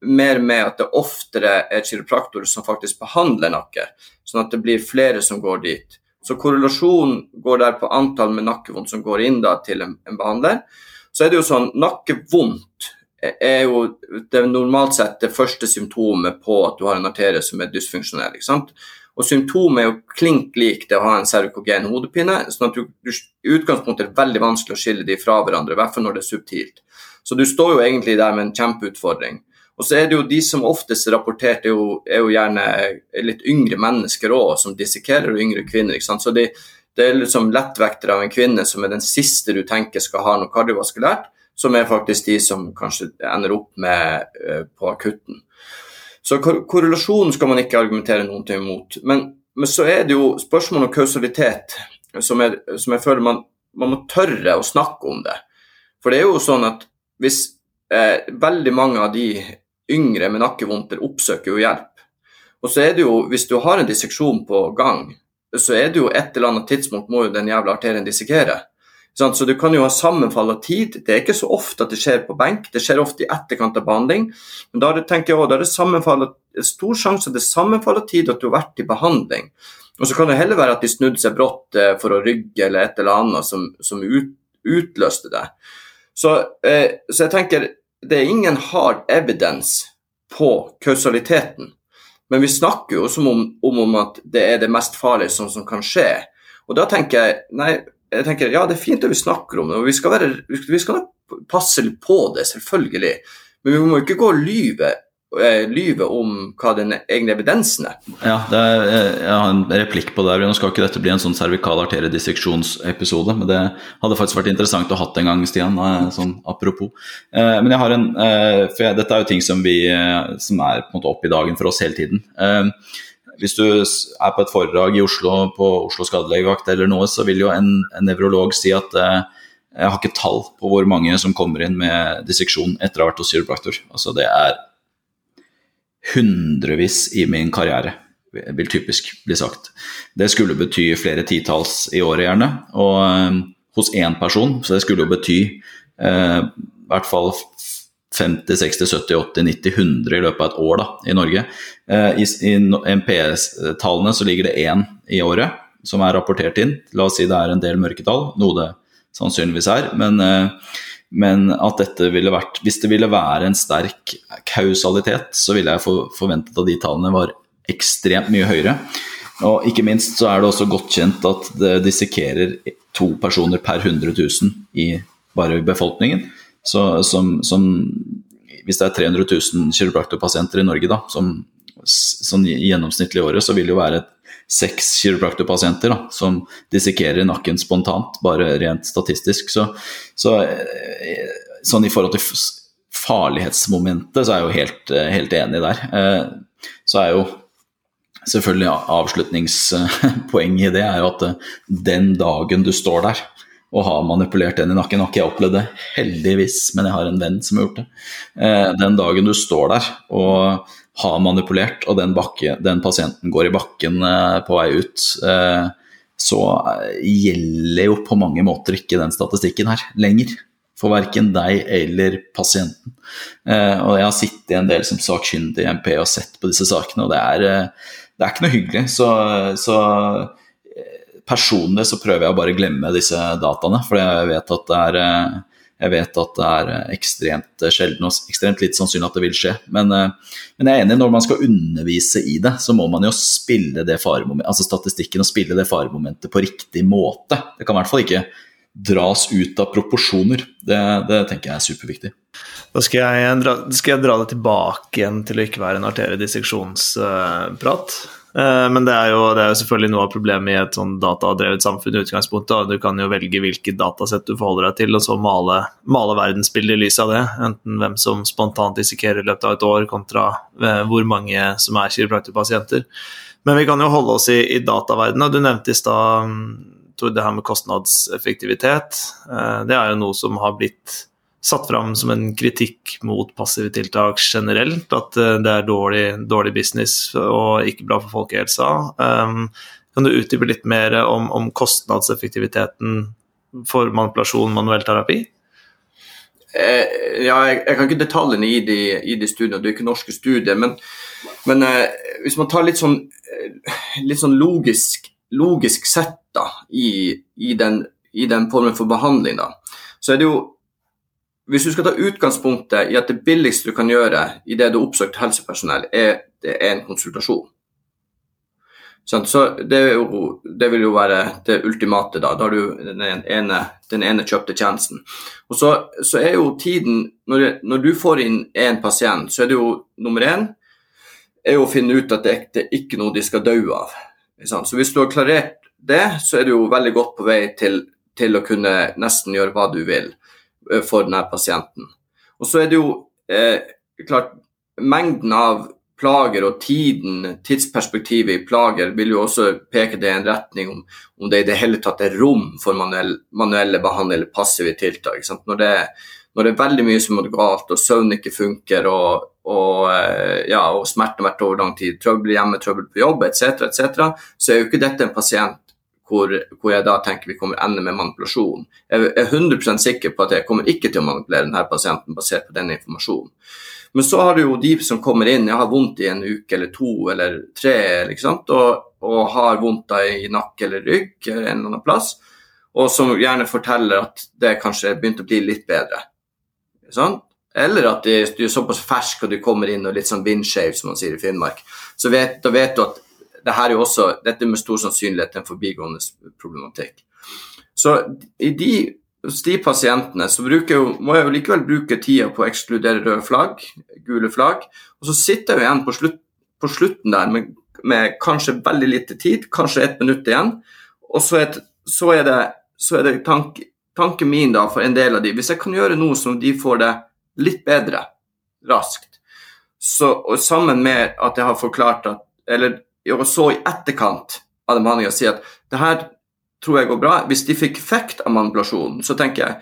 mer med at det oftere er kiropraktorer som faktisk behandler nakke, sånn at det blir flere som går dit. Så korrelasjonen går der på antall med nakkevondt som går inn da til en, en behandler. Så er det jo sånn, nakkevondt er jo det normalt sett det første symptomet på at du har en arterie som er dysfunksjonell. ikke sant? Og Symptomet er jo klink lik det å ha en cervikogen hodepine. sånn at du, I utgangspunktet er veldig vanskelig å skille de fra hverandre, i hvert fall når det er subtilt. Så du står jo egentlig der med en kjempeutfordring. Og så er det jo de som oftest rapportert, er jo, er jo gjerne litt yngre mennesker òg, som dissekerer, yngre kvinner. ikke sant? Så de, det er liksom lettvektere av en kvinne som er den siste du tenker skal ha noe kardiovaskulært, som er faktisk de som kanskje ender opp med uh, på akutten. Så kor korrelasjonen skal man ikke argumentere noen ting imot. Men, men, så er det jo spørsmål om kausalitet som, er, som jeg føler man, man, må tørre å snakke om det. For det er jo sånn at hvis eh, veldig mange av de yngre med nakkevondter oppsøker jo hjelp. Og så er det jo, hvis du har en disseksjon på gang, så er det jo et eller annet tidspunkt må jo den jævla arterien dissekere. Så du kan jo ha sammenfall av tid. Det er ikke så ofte at det skjer på benk, det skjer ofte i etterkant av behandling. Men da tenker jeg også, da er det sammenfall, stor sjanse at det er sammenfall av tid at du har vært i behandling. Og så kan det heller være at de snudde seg brått eh, for å rygge eller et eller annet som, som ut, utløste det. Så, eh, så jeg tenker det er ingen hard evidence på kausaliteten. Men vi snakker jo som om, om, om, at det er det mest farlige som, som, kan skje. Og da tenker jeg nei, jeg tenker, ja, det er fint at vi snakker om det, og vi skal, være, vi skal passe på det, selvfølgelig. Men vi må ikke gå og lyve Eh, lyve om hva den egne evidensen er. Ja, er, eh, jeg har en replikk på det. Nå skal ikke dette bli en sånn cervikal arteriedisseksjonsepisode, men det hadde faktisk vært interessant å ha hatt en gang, Stian. Sånn apropos. Eh, men jeg har en For dette er jo ting som, vi, som er på en måte opp i dagen for oss hele tiden. Hvis du er på et foredrag i Oslo på Oslo skadelegevakt eller noe, så vil jo en, en nevrolog si at jeg har ikke tall på hvor mange som kommer inn med disseksjon etter å ha vært hos kiropraktor. Altså det er hundrevis i min karriere, vil typisk bli sagt. Det skulle bety flere titalls i året, gjerne. Og eh, hos én person, så det skulle jo bety eh, i hvert fall 50, 60, 70, 80, 90, 100 i løpet av et år da, i Norge. Uh, I i MPS-tallene så ligger det én i året som er rapportert inn. La oss si det er en del mørketall, noe det sannsynligvis er. Men uh, men at dette ville vært Hvis det ville være en sterk kausalitet, så ville jeg forventet at de tallene var ekstremt mye høyere. Og ikke minst så er det også godt kjent at det dissekerer to personer per 100 000 i bare befolkningen. Så som, som Hvis det er 300 000 kiropraktorpasienter i Norge, da, som sånn i gjennomsnittlig året, så vil det jo være seks kiropraktorpasienter som dissekerer nakken spontant, bare rent statistisk. Så, så, eh, sånn i forhold til farlighetsmomentet, så er jeg jo helt, eh, helt enig der. Eh, så er jo selvfølgelig avslutningspoenget i det er jo at den dagen du står der og har manipulert den i nakken. Har ikke jeg opplevd det, heldigvis, men jeg har en venn som har gjort det. Den dagen du står der og har manipulert, og den, bakke, den pasienten går i bakken eh, på vei ut, eh, så eh, gjelder jo på mange måter ikke den statistikken her lenger. for verken deg eller pasienten. Eh, og jeg har sittet en del som sakkyndig i MP og sett på disse sakene, og det er, eh, det er ikke noe hyggelig. Så, så eh, personlig så prøver jeg å bare glemme disse dataene, for jeg vet at det er jeg vet at det er ekstremt sjelden og ekstremt litt sannsynlig at det vil skje. Men, men, jeg er enig, når man skal undervise i det, så må man jo spille det altså statistikken og spille det faremomentet på riktig måte. Det kan i hvert fall ikke dras ut av proporsjoner. Det, det tenker jeg er superviktig. Da skal jeg, dra, skal jeg dra det tilbake igjen til å ikke være en arteriedisseksjonsprat. Eh, men det er, jo, det er, jo, selvfølgelig noe av problemet i et sånn datadrevet samfunn. i utgangspunktet. Du kan jo velge hvilket datasett du forholder deg til, og så male, male verdensbildet i lys av det. Enten hvem som spontant dissekerer i løpet av et år, kontra eh, hvor mange som er kiropraktorpasienter. Men vi kan jo holde oss i, i dataverdenen. Du nevnte i stad det her med kostnadseffektivitet, eh, det er jo noe som har blitt satt fram som en kritikk mot passive tiltak generelt. At eh, det er dårlig, dårlig business og ikke bra for folkehelsa. Um, kan du utdype litt mer om, om, kostnadseffektiviteten for manipulasjon manuell terapi? Eh, ja, jeg, kan ikke detaljene i de, i de studiene, det er ikke norske studier. Men, men eh, hvis man tar litt sånn, litt sånn logisk logisk sett da, i, i, den, i, den, formen for behandling, da, så er det jo Hvis du skal ta utgangspunktet i at det billigste du kan gjøre i det du har oppsøkt helsepersonell, er, er en konsultasjon. Så det, jo, det, vil jo være det ultimate, da. Da har du den ene, den ene kjøpte tjenesten. Og så, så, er jo tiden når, når, du får inn én pasient, så er det jo nummer én er jo å finne ut at det, det er ikke noe de skal dø av. Så hvis du har klarert det, så er du jo veldig godt på vei til, til å kunne nesten gjøre hva du vil for denne pasienten. Og så er det jo eh, klart Mengden av plager og tiden, tidsperspektivet i plager, vil jo også peke det i en retning om, om det i det hele tatt er rom for manuelle, manuelle behandling eller passive tiltak. Når det, når, det, er veldig mye som går galt, og søvn ikke funker, og, og, eh, ja, og smerte har vært over lang tid, trøbbel hjemme, trøbbel på jobb etc., etc., så er jo ikke dette en pasient hvor, hvor, jeg da tenker vi kommer ende med manipulasjon. Jeg er 100 sikker på at jeg kommer ikke til å manipulere denne pasienten basert på denne informasjonen. Men så har du jo de som kommer inn, jeg har vondt i en uke eller to eller tre, og, og, har vondt i nakke eller rygg eller en eller annen plass, og som gjerne forteller at det kanskje begynte å bli litt bedre. Sånn? Eller at du er såpass fersk og du kommer inn og litt sånn vindskeiv, som man sier i Finnmark. Så vet, da vet du at det her er jo også, dette med stor sannsynlighet en forbigående problematikk. Så i de, hos de pasientene så jo, må jeg jo likevel bruke tida på å ekskludere røde flagg, gule flagg. Og så sitter jeg jo igjen på, slutt, på slutten der med, med, kanskje veldig lite tid, kanskje ett minutt igjen. Og så er, så er det, så er det tank, tanken min da for en del av de, Hvis jeg kan gjøre noe som de får det litt bedre raskt. Så, og sammen med at jeg har forklart at Eller og så i etterkant av den behandlinga si at det her tror jeg går bra. Hvis de fikk effekt av manipulasjonen, så tenker jeg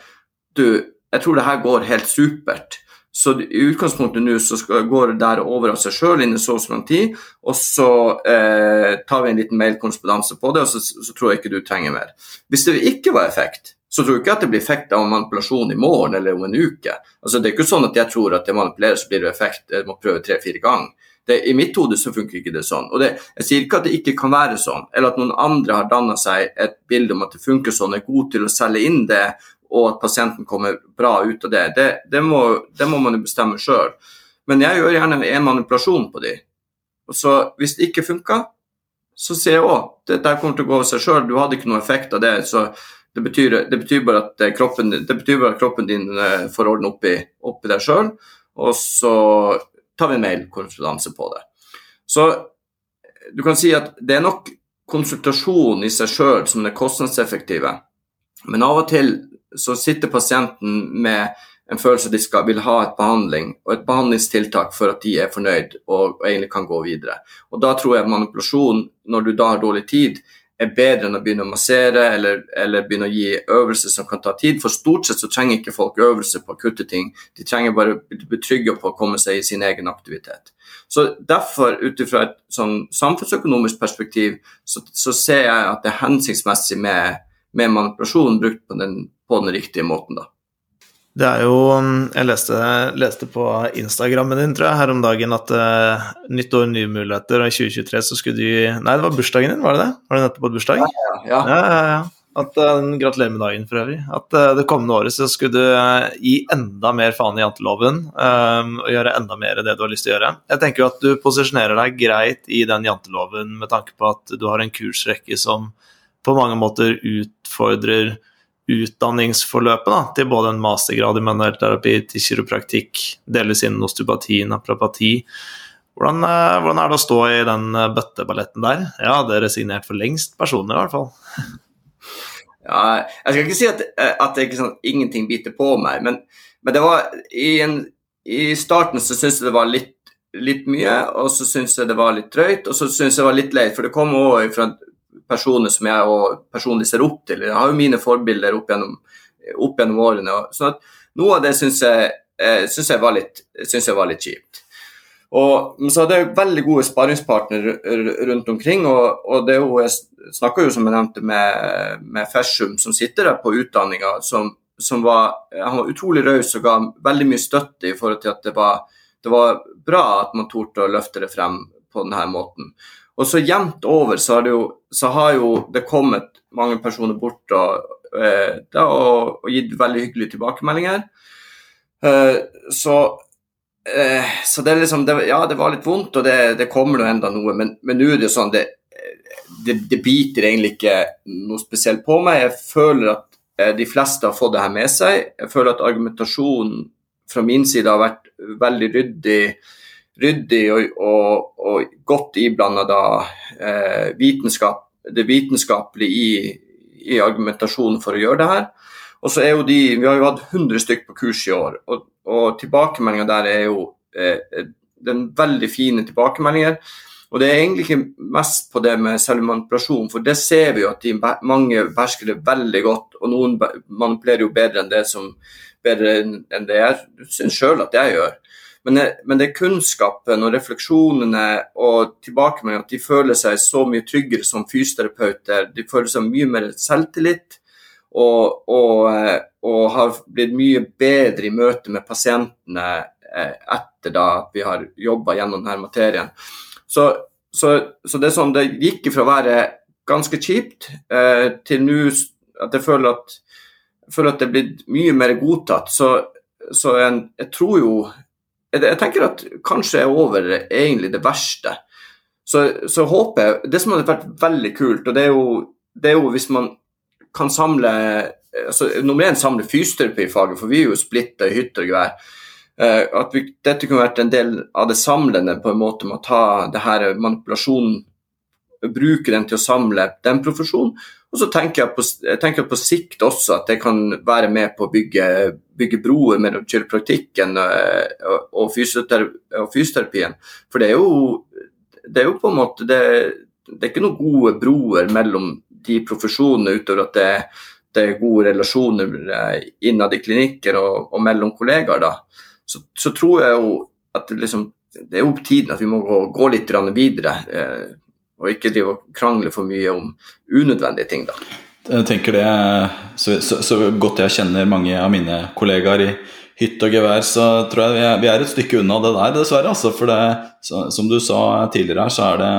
du, jeg tror det her går helt supert. Så i utgangspunktet nå så går det der over av seg sjøl innen så og så lang tid, og så eh, tar vi en liten mailkorrespondanse på det, og så, så, tror jeg ikke du trenger mer. Hvis det ikke var effekt, så tror jeg ikke at det blir effekt av manipulasjon i morgen eller om en uke. Altså, det er ikke sånn at jeg tror at det manipulerer, så blir det effekt. Jeg må prøve tre-fire ganger. Det, I mitt hode så funker ikke det sånn. Og det, Jeg sier ikke at det ikke kan være sånn, eller at noen andre har danna seg et bilde om at det funker sånn, er god til å selge inn det, og at pasienten kommer bra ut av det. Det, det, må, må, man jo bestemme sjøl. Men jeg gjør gjerne en manipulasjon på de. Og så Hvis det ikke funker, så sier jeg òg dette kommer til å gå av seg sjøl, du hadde ikke noe effekt av det. så det betyr, betyr, bare at eh, kroppen, det betyr bare at kroppen din eh, får orden oppi, oppi deg sjøl, og så tar vi en mailkonferanse på det. Så du kan si at det er nok konsultasjon i seg sjøl som er kostnadseffektive, men av og til så sitter pasienten med en følelse at de skal, vil ha et behandling og et behandlingstiltak for at de er fornøyd og, og egentlig kan gå videre. Og Da tror jeg manipulasjon, når du da har dårlig tid, er bedre enn å begynne å massere eller, eller, begynne å gi øvelser som kan ta tid. For stort sett så trenger ikke folk øvelser på akutte ting. De trenger bare å bli trygge på å komme seg i sin egen aktivitet. Så Derfor, ut fra et sånn samfunnsøkonomisk perspektiv, så, så, ser jeg at det er hensiktsmessig med, med manipulasjon brukt på den, på den riktige måten. da. Det er jo Jeg leste, leste, på Instagrammen din, tror jeg, her om dagen at uh, nytt år, nye muligheter, og i 2023 så skulle du Nei, det var bursdagen din, var det det? Var det nettopp på bursdag? Ja, ja. ja. ja, ja. At, uh, gratulerer med dagen for øvrig. At uh, det kommende året så skulle du uh, gi enda mer faen i janteloven og gjøre enda mer det du har lyst til å gjøre. Jeg tenker jo at du posisjonerer deg greit i den janteloven med tanke på at du har en kursrekke som på mange måter utfordrer utdanningsforløpet da, til både en mastergrad i manuell terapi, til kiropraktikk, delvis innen osteopati, naprapati. Hvordan, hvordan, er det å stå i den bøtteballetten der? Jeg hadde resignert for lengst, personlig i hvert fall. [LAUGHS] Ja, jeg skal ikke si at, at det ikke sånn, ingenting biter på meg, men, men det var i, en, i starten så syntes jeg det var litt, litt mye, og så syntes jeg det var litt drøyt, og så syntes jeg det var litt leit, for det kom òg fra personer som jeg og personlig ser opp til. Jeg har jo mine forbilder opp gjennom, opp gjennom årene. Sånn at noe av det syns jeg, eh, synes jeg, var litt, synes jeg var litt kjipt. Og, så hadde jeg veldig gode sparringspartnere rundt omkring. og, og det er jo, Jeg snakka jo som jeg nevnte med, med Fersum, som sitter der på utdanninga. Som, som, var, han var utrolig raus og ga veldig mye støtte i forhold til at det var, det var bra at man torde å løfte det frem på denne måten. Og så jevnt over så har, det jo, så har jo det kommet mange personer bort og, eh, og, og gitt veldig hyggelige tilbakemeldinger. Eh, så, eh, så det er liksom det, Ja, det var litt vondt, og det, det kommer nå enda noe, men, nå er det jo sånn det, det, biter egentlig ikke noe spesielt på meg. Jeg føler at de fleste har fått det her med seg. Jeg føler at argumentasjonen fra min side har vært veldig ryddig ryddig og, og, og godt iblanda eh, vitenskap, det vitenskapelige i, i, argumentasjonen for å gjøre det her. Og så er jo de, Vi har jo hatt 100 stykk på kurs i år, og, og tilbakemeldinga der er jo eh, den veldig fine tilbakemeldinger. Og det er egentlig ikke mest på det med selvmanipulasjon, for det ser vi jo at de, mange behersker det veldig godt, og noen manipulerer jo bedre enn det som bedre enn det jeg syns sjøl at jeg gjør. Men men det, er kunnskapen og refleksjonene og tilbakemeldingene at de føler seg så mye tryggere som fysioterapeuter. De føler seg mye mer selvtillit og, og, eh, og har blitt mye bedre i møte med pasientene eh, etter da vi har jobba gjennom denne materien. Så, så, så, det sånn, det gikk fra å være ganske kjipt eh, til nå at jeg føler at, jeg føler at det er blitt mye mer godtatt. Så, så en, jeg tror jo jeg tenker at kanskje er over egentlig det verste. Så, så håper jeg Det som hadde vært veldig kult, og det er jo, det er jo hvis man kan samle altså, Nummer én samle fysioterapifaget, for vi er jo splitta i hytte og gevær. Uh, at vi, dette kunne vært en del av det samlende på en måte med å ta det her manipulasjonen Bruke den til å samle den profesjonen, og så tenker jeg, på, jeg tenker på sikt også at jeg kan være med på å bygge, bygge broer mellom kiropraktikken og, og, fysioterapien. For det er jo, det er jo på en måte det, det, er ikke noen gode broer mellom de profesjonene utover at det, det er gode relasjoner innad i klinikker og, og mellom kollegaer. da. Så, så, tror jeg jo at liksom, det er jo på tiden at vi må gå, gå litt videre. Eh, og ikke drive og krangle for mye om unødvendige ting. da. Jeg tenker det, så, så, så, godt jeg kjenner mange av mine kollegaer i hytt og gevær, så tror jeg vi er, vi er et stykke unna det der, dessverre. Altså, for det, så, som du sa tidligere her, så er det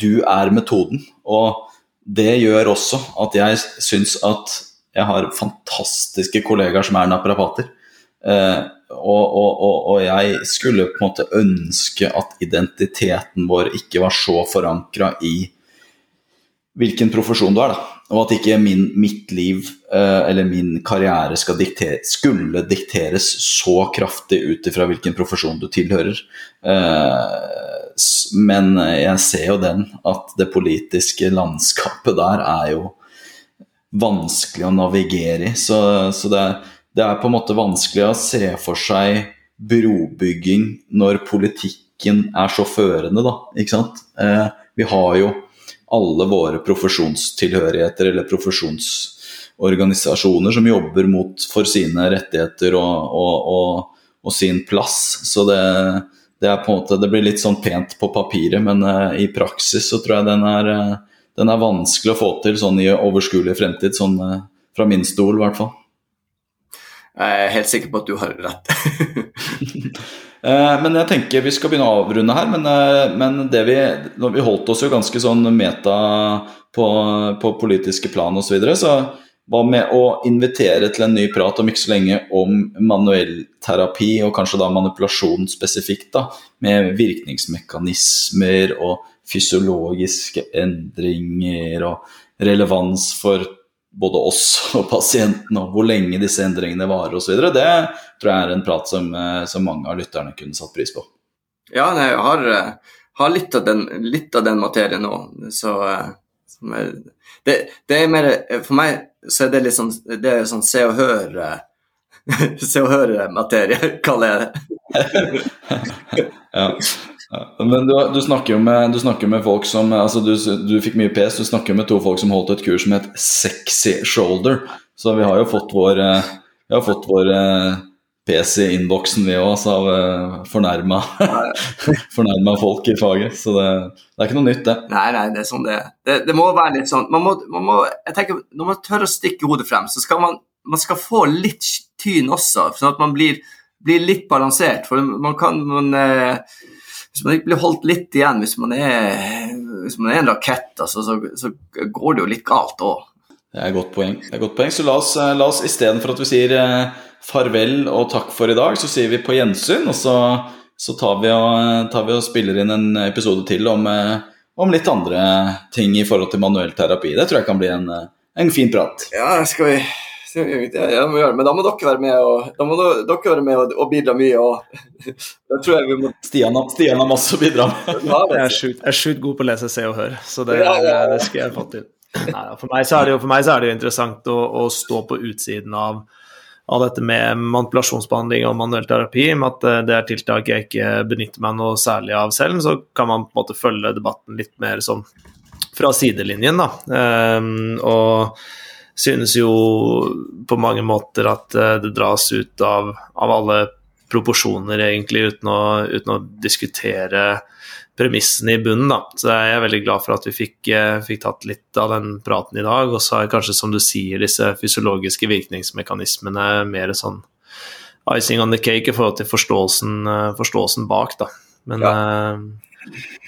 du er metoden. Og det gjør også at jeg syns at jeg har fantastiske kollegaer som er naprapater. Eh, og, og, og, jeg skulle på en måte ønske at identiteten vår ikke var så forankra i hvilken profesjon du er, da. Og at ikke min, mitt liv eh, eller min karriere diktere, skulle dikteres så kraftig ut ifra hvilken profesjon du tilhører. Eh, men jeg ser jo den, at det politiske landskapet der er jo vanskelig å navigere i. Så, så det er det er på en måte vanskelig å se for seg brobygging når politikken er så førende, da. Ikke sant? Eh, vi har jo alle våre profesjonstilhørigheter eller profesjonsorganisasjoner som jobber mot for sine rettigheter og, og, og, og sin plass. Så det, det, er på en måte, det blir litt sånn pent på papiret, men eh, i praksis så tror jeg den er, uh, den er vanskelig å få til sånn i overskuelig fremtid, sånn eh, fra min stol i hvert fall. Jeg er helt sikker på at du har rett. [LAUGHS] Eh, men jeg tenker vi skal begynne å avrunde her. Men, eh, men det vi, vi holdt oss jo ganske sånn meta på, på politiske plan osv. Så, videre, så hva med å invitere til en ny prat om ikke så lenge om manuellterapi, og kanskje da manipulasjon spesifikt, da, med virkningsmekanismer og fysiologiske endringer og relevans for både oss og pasienten, og hvor lenge disse endringene varer osv. Det tror jeg er en prat som, eh, som, mange av lytterne kunne satt pris på. Ja, jeg har, eh, har litt, av den, litt, av den, materien nå. Så, eh, er, det, det, er mer For meg så er det litt sånn, det er sånn se og hør [LAUGHS] Se og hør-materie, [LAUGHS] kaller jeg det. [LAUGHS] ja. Men du, du, snakker jo med, med folk som altså du, du, fikk mye pes, du snakker med to folk som holdt et kurs som het Sexy Shoulder. Så vi har jo fått vår, eh, vi har fått vår eh, pes i innboksen, vi òg, av uh, fornærma, [LAUGHS] fornærma folk i faget. Så det, det, er ikke noe nytt, det. Nei, nei, det er sånn det Det, det må være litt sånn man må, man må, jeg tenker, Når man tør å stikke hodet frem, så skal man, man skal få litt tyn også, sånn at man blir, blir litt balansert. For man kan man, eh, hvis man ikke blir holdt litt igjen, hvis man er, hvis man er en rakett, altså, så, så, går det jo litt galt òg. Det er et godt poeng. Det er godt poeng. Så la oss, eh, la oss istedenfor at vi sier eh, farvel og takk for i dag, så sier vi på gjensyn. Og så, så tar, vi og, tar, vi og, spiller inn en episode til om, eh, om, litt andre ting i forhold til manuell terapi. Det tror jeg kan bli en, en fin prat. Ja, skal vi ja, må gjøre. Men da må dere være med og, da må dere være med og, og bidra mye. Og, [LAUGHS] det tror jeg vi må... Stian, Stian har masse å bidra med. [LAUGHS] jeg er sjukt god på å lese, se og høre, så det, det, det skal jeg få til. Nei, for, meg så er det jo, for meg så er det jo interessant å, å stå på utsiden av, av, dette med manipulasjonsbehandling og manuell terapi. Med at eh, det er tiltak jeg ikke benytter meg noe særlig av selv. Så kan man på en måte følge debatten litt mer sånn fra sidelinjen, da. Um, og synes jo på mange måter at eh, det dras ut av, av alle proporsjoner, egentlig, uten å, uten å, diskutere premissene i bunnen. Da. Så jeg er veldig glad for at vi fikk, eh, fikk, tatt litt av den praten i dag. Og så er kanskje, som du sier, disse fysiologiske virkningsmekanismene mer sånn icing on the cake i forhold til forståelsen, eh, forståelsen bak. Da. Men ja.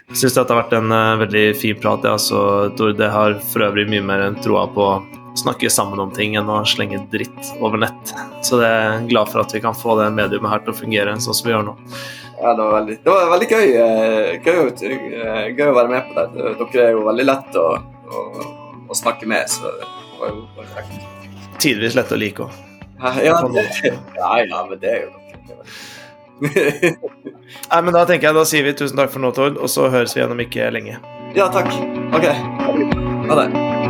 jeg syns dette har vært en veldig fin prat. Ja. Så, Tord, det har for øvrig mye mer enn troa på snakke sammen om ting enn å slenge dritt over nett. Så det er glad for at vi kan få det mediumet her til å fungere sånn som vi gjør nå. Ja, det var veldig, det var veldig gøy, eh, gøy, eh, gøy, å være med på det. Dere er jo veldig lett å, å, å snakke med, så det var jo perfekt. Tidvis lett å like òg. Ja, ja, ja, men det er jo Nei, men Da tenker jeg, da sier vi tusen takk for nå, Tord, og så høres vi gjennom ikke lenge. Ja, takk. Ok. Ha det.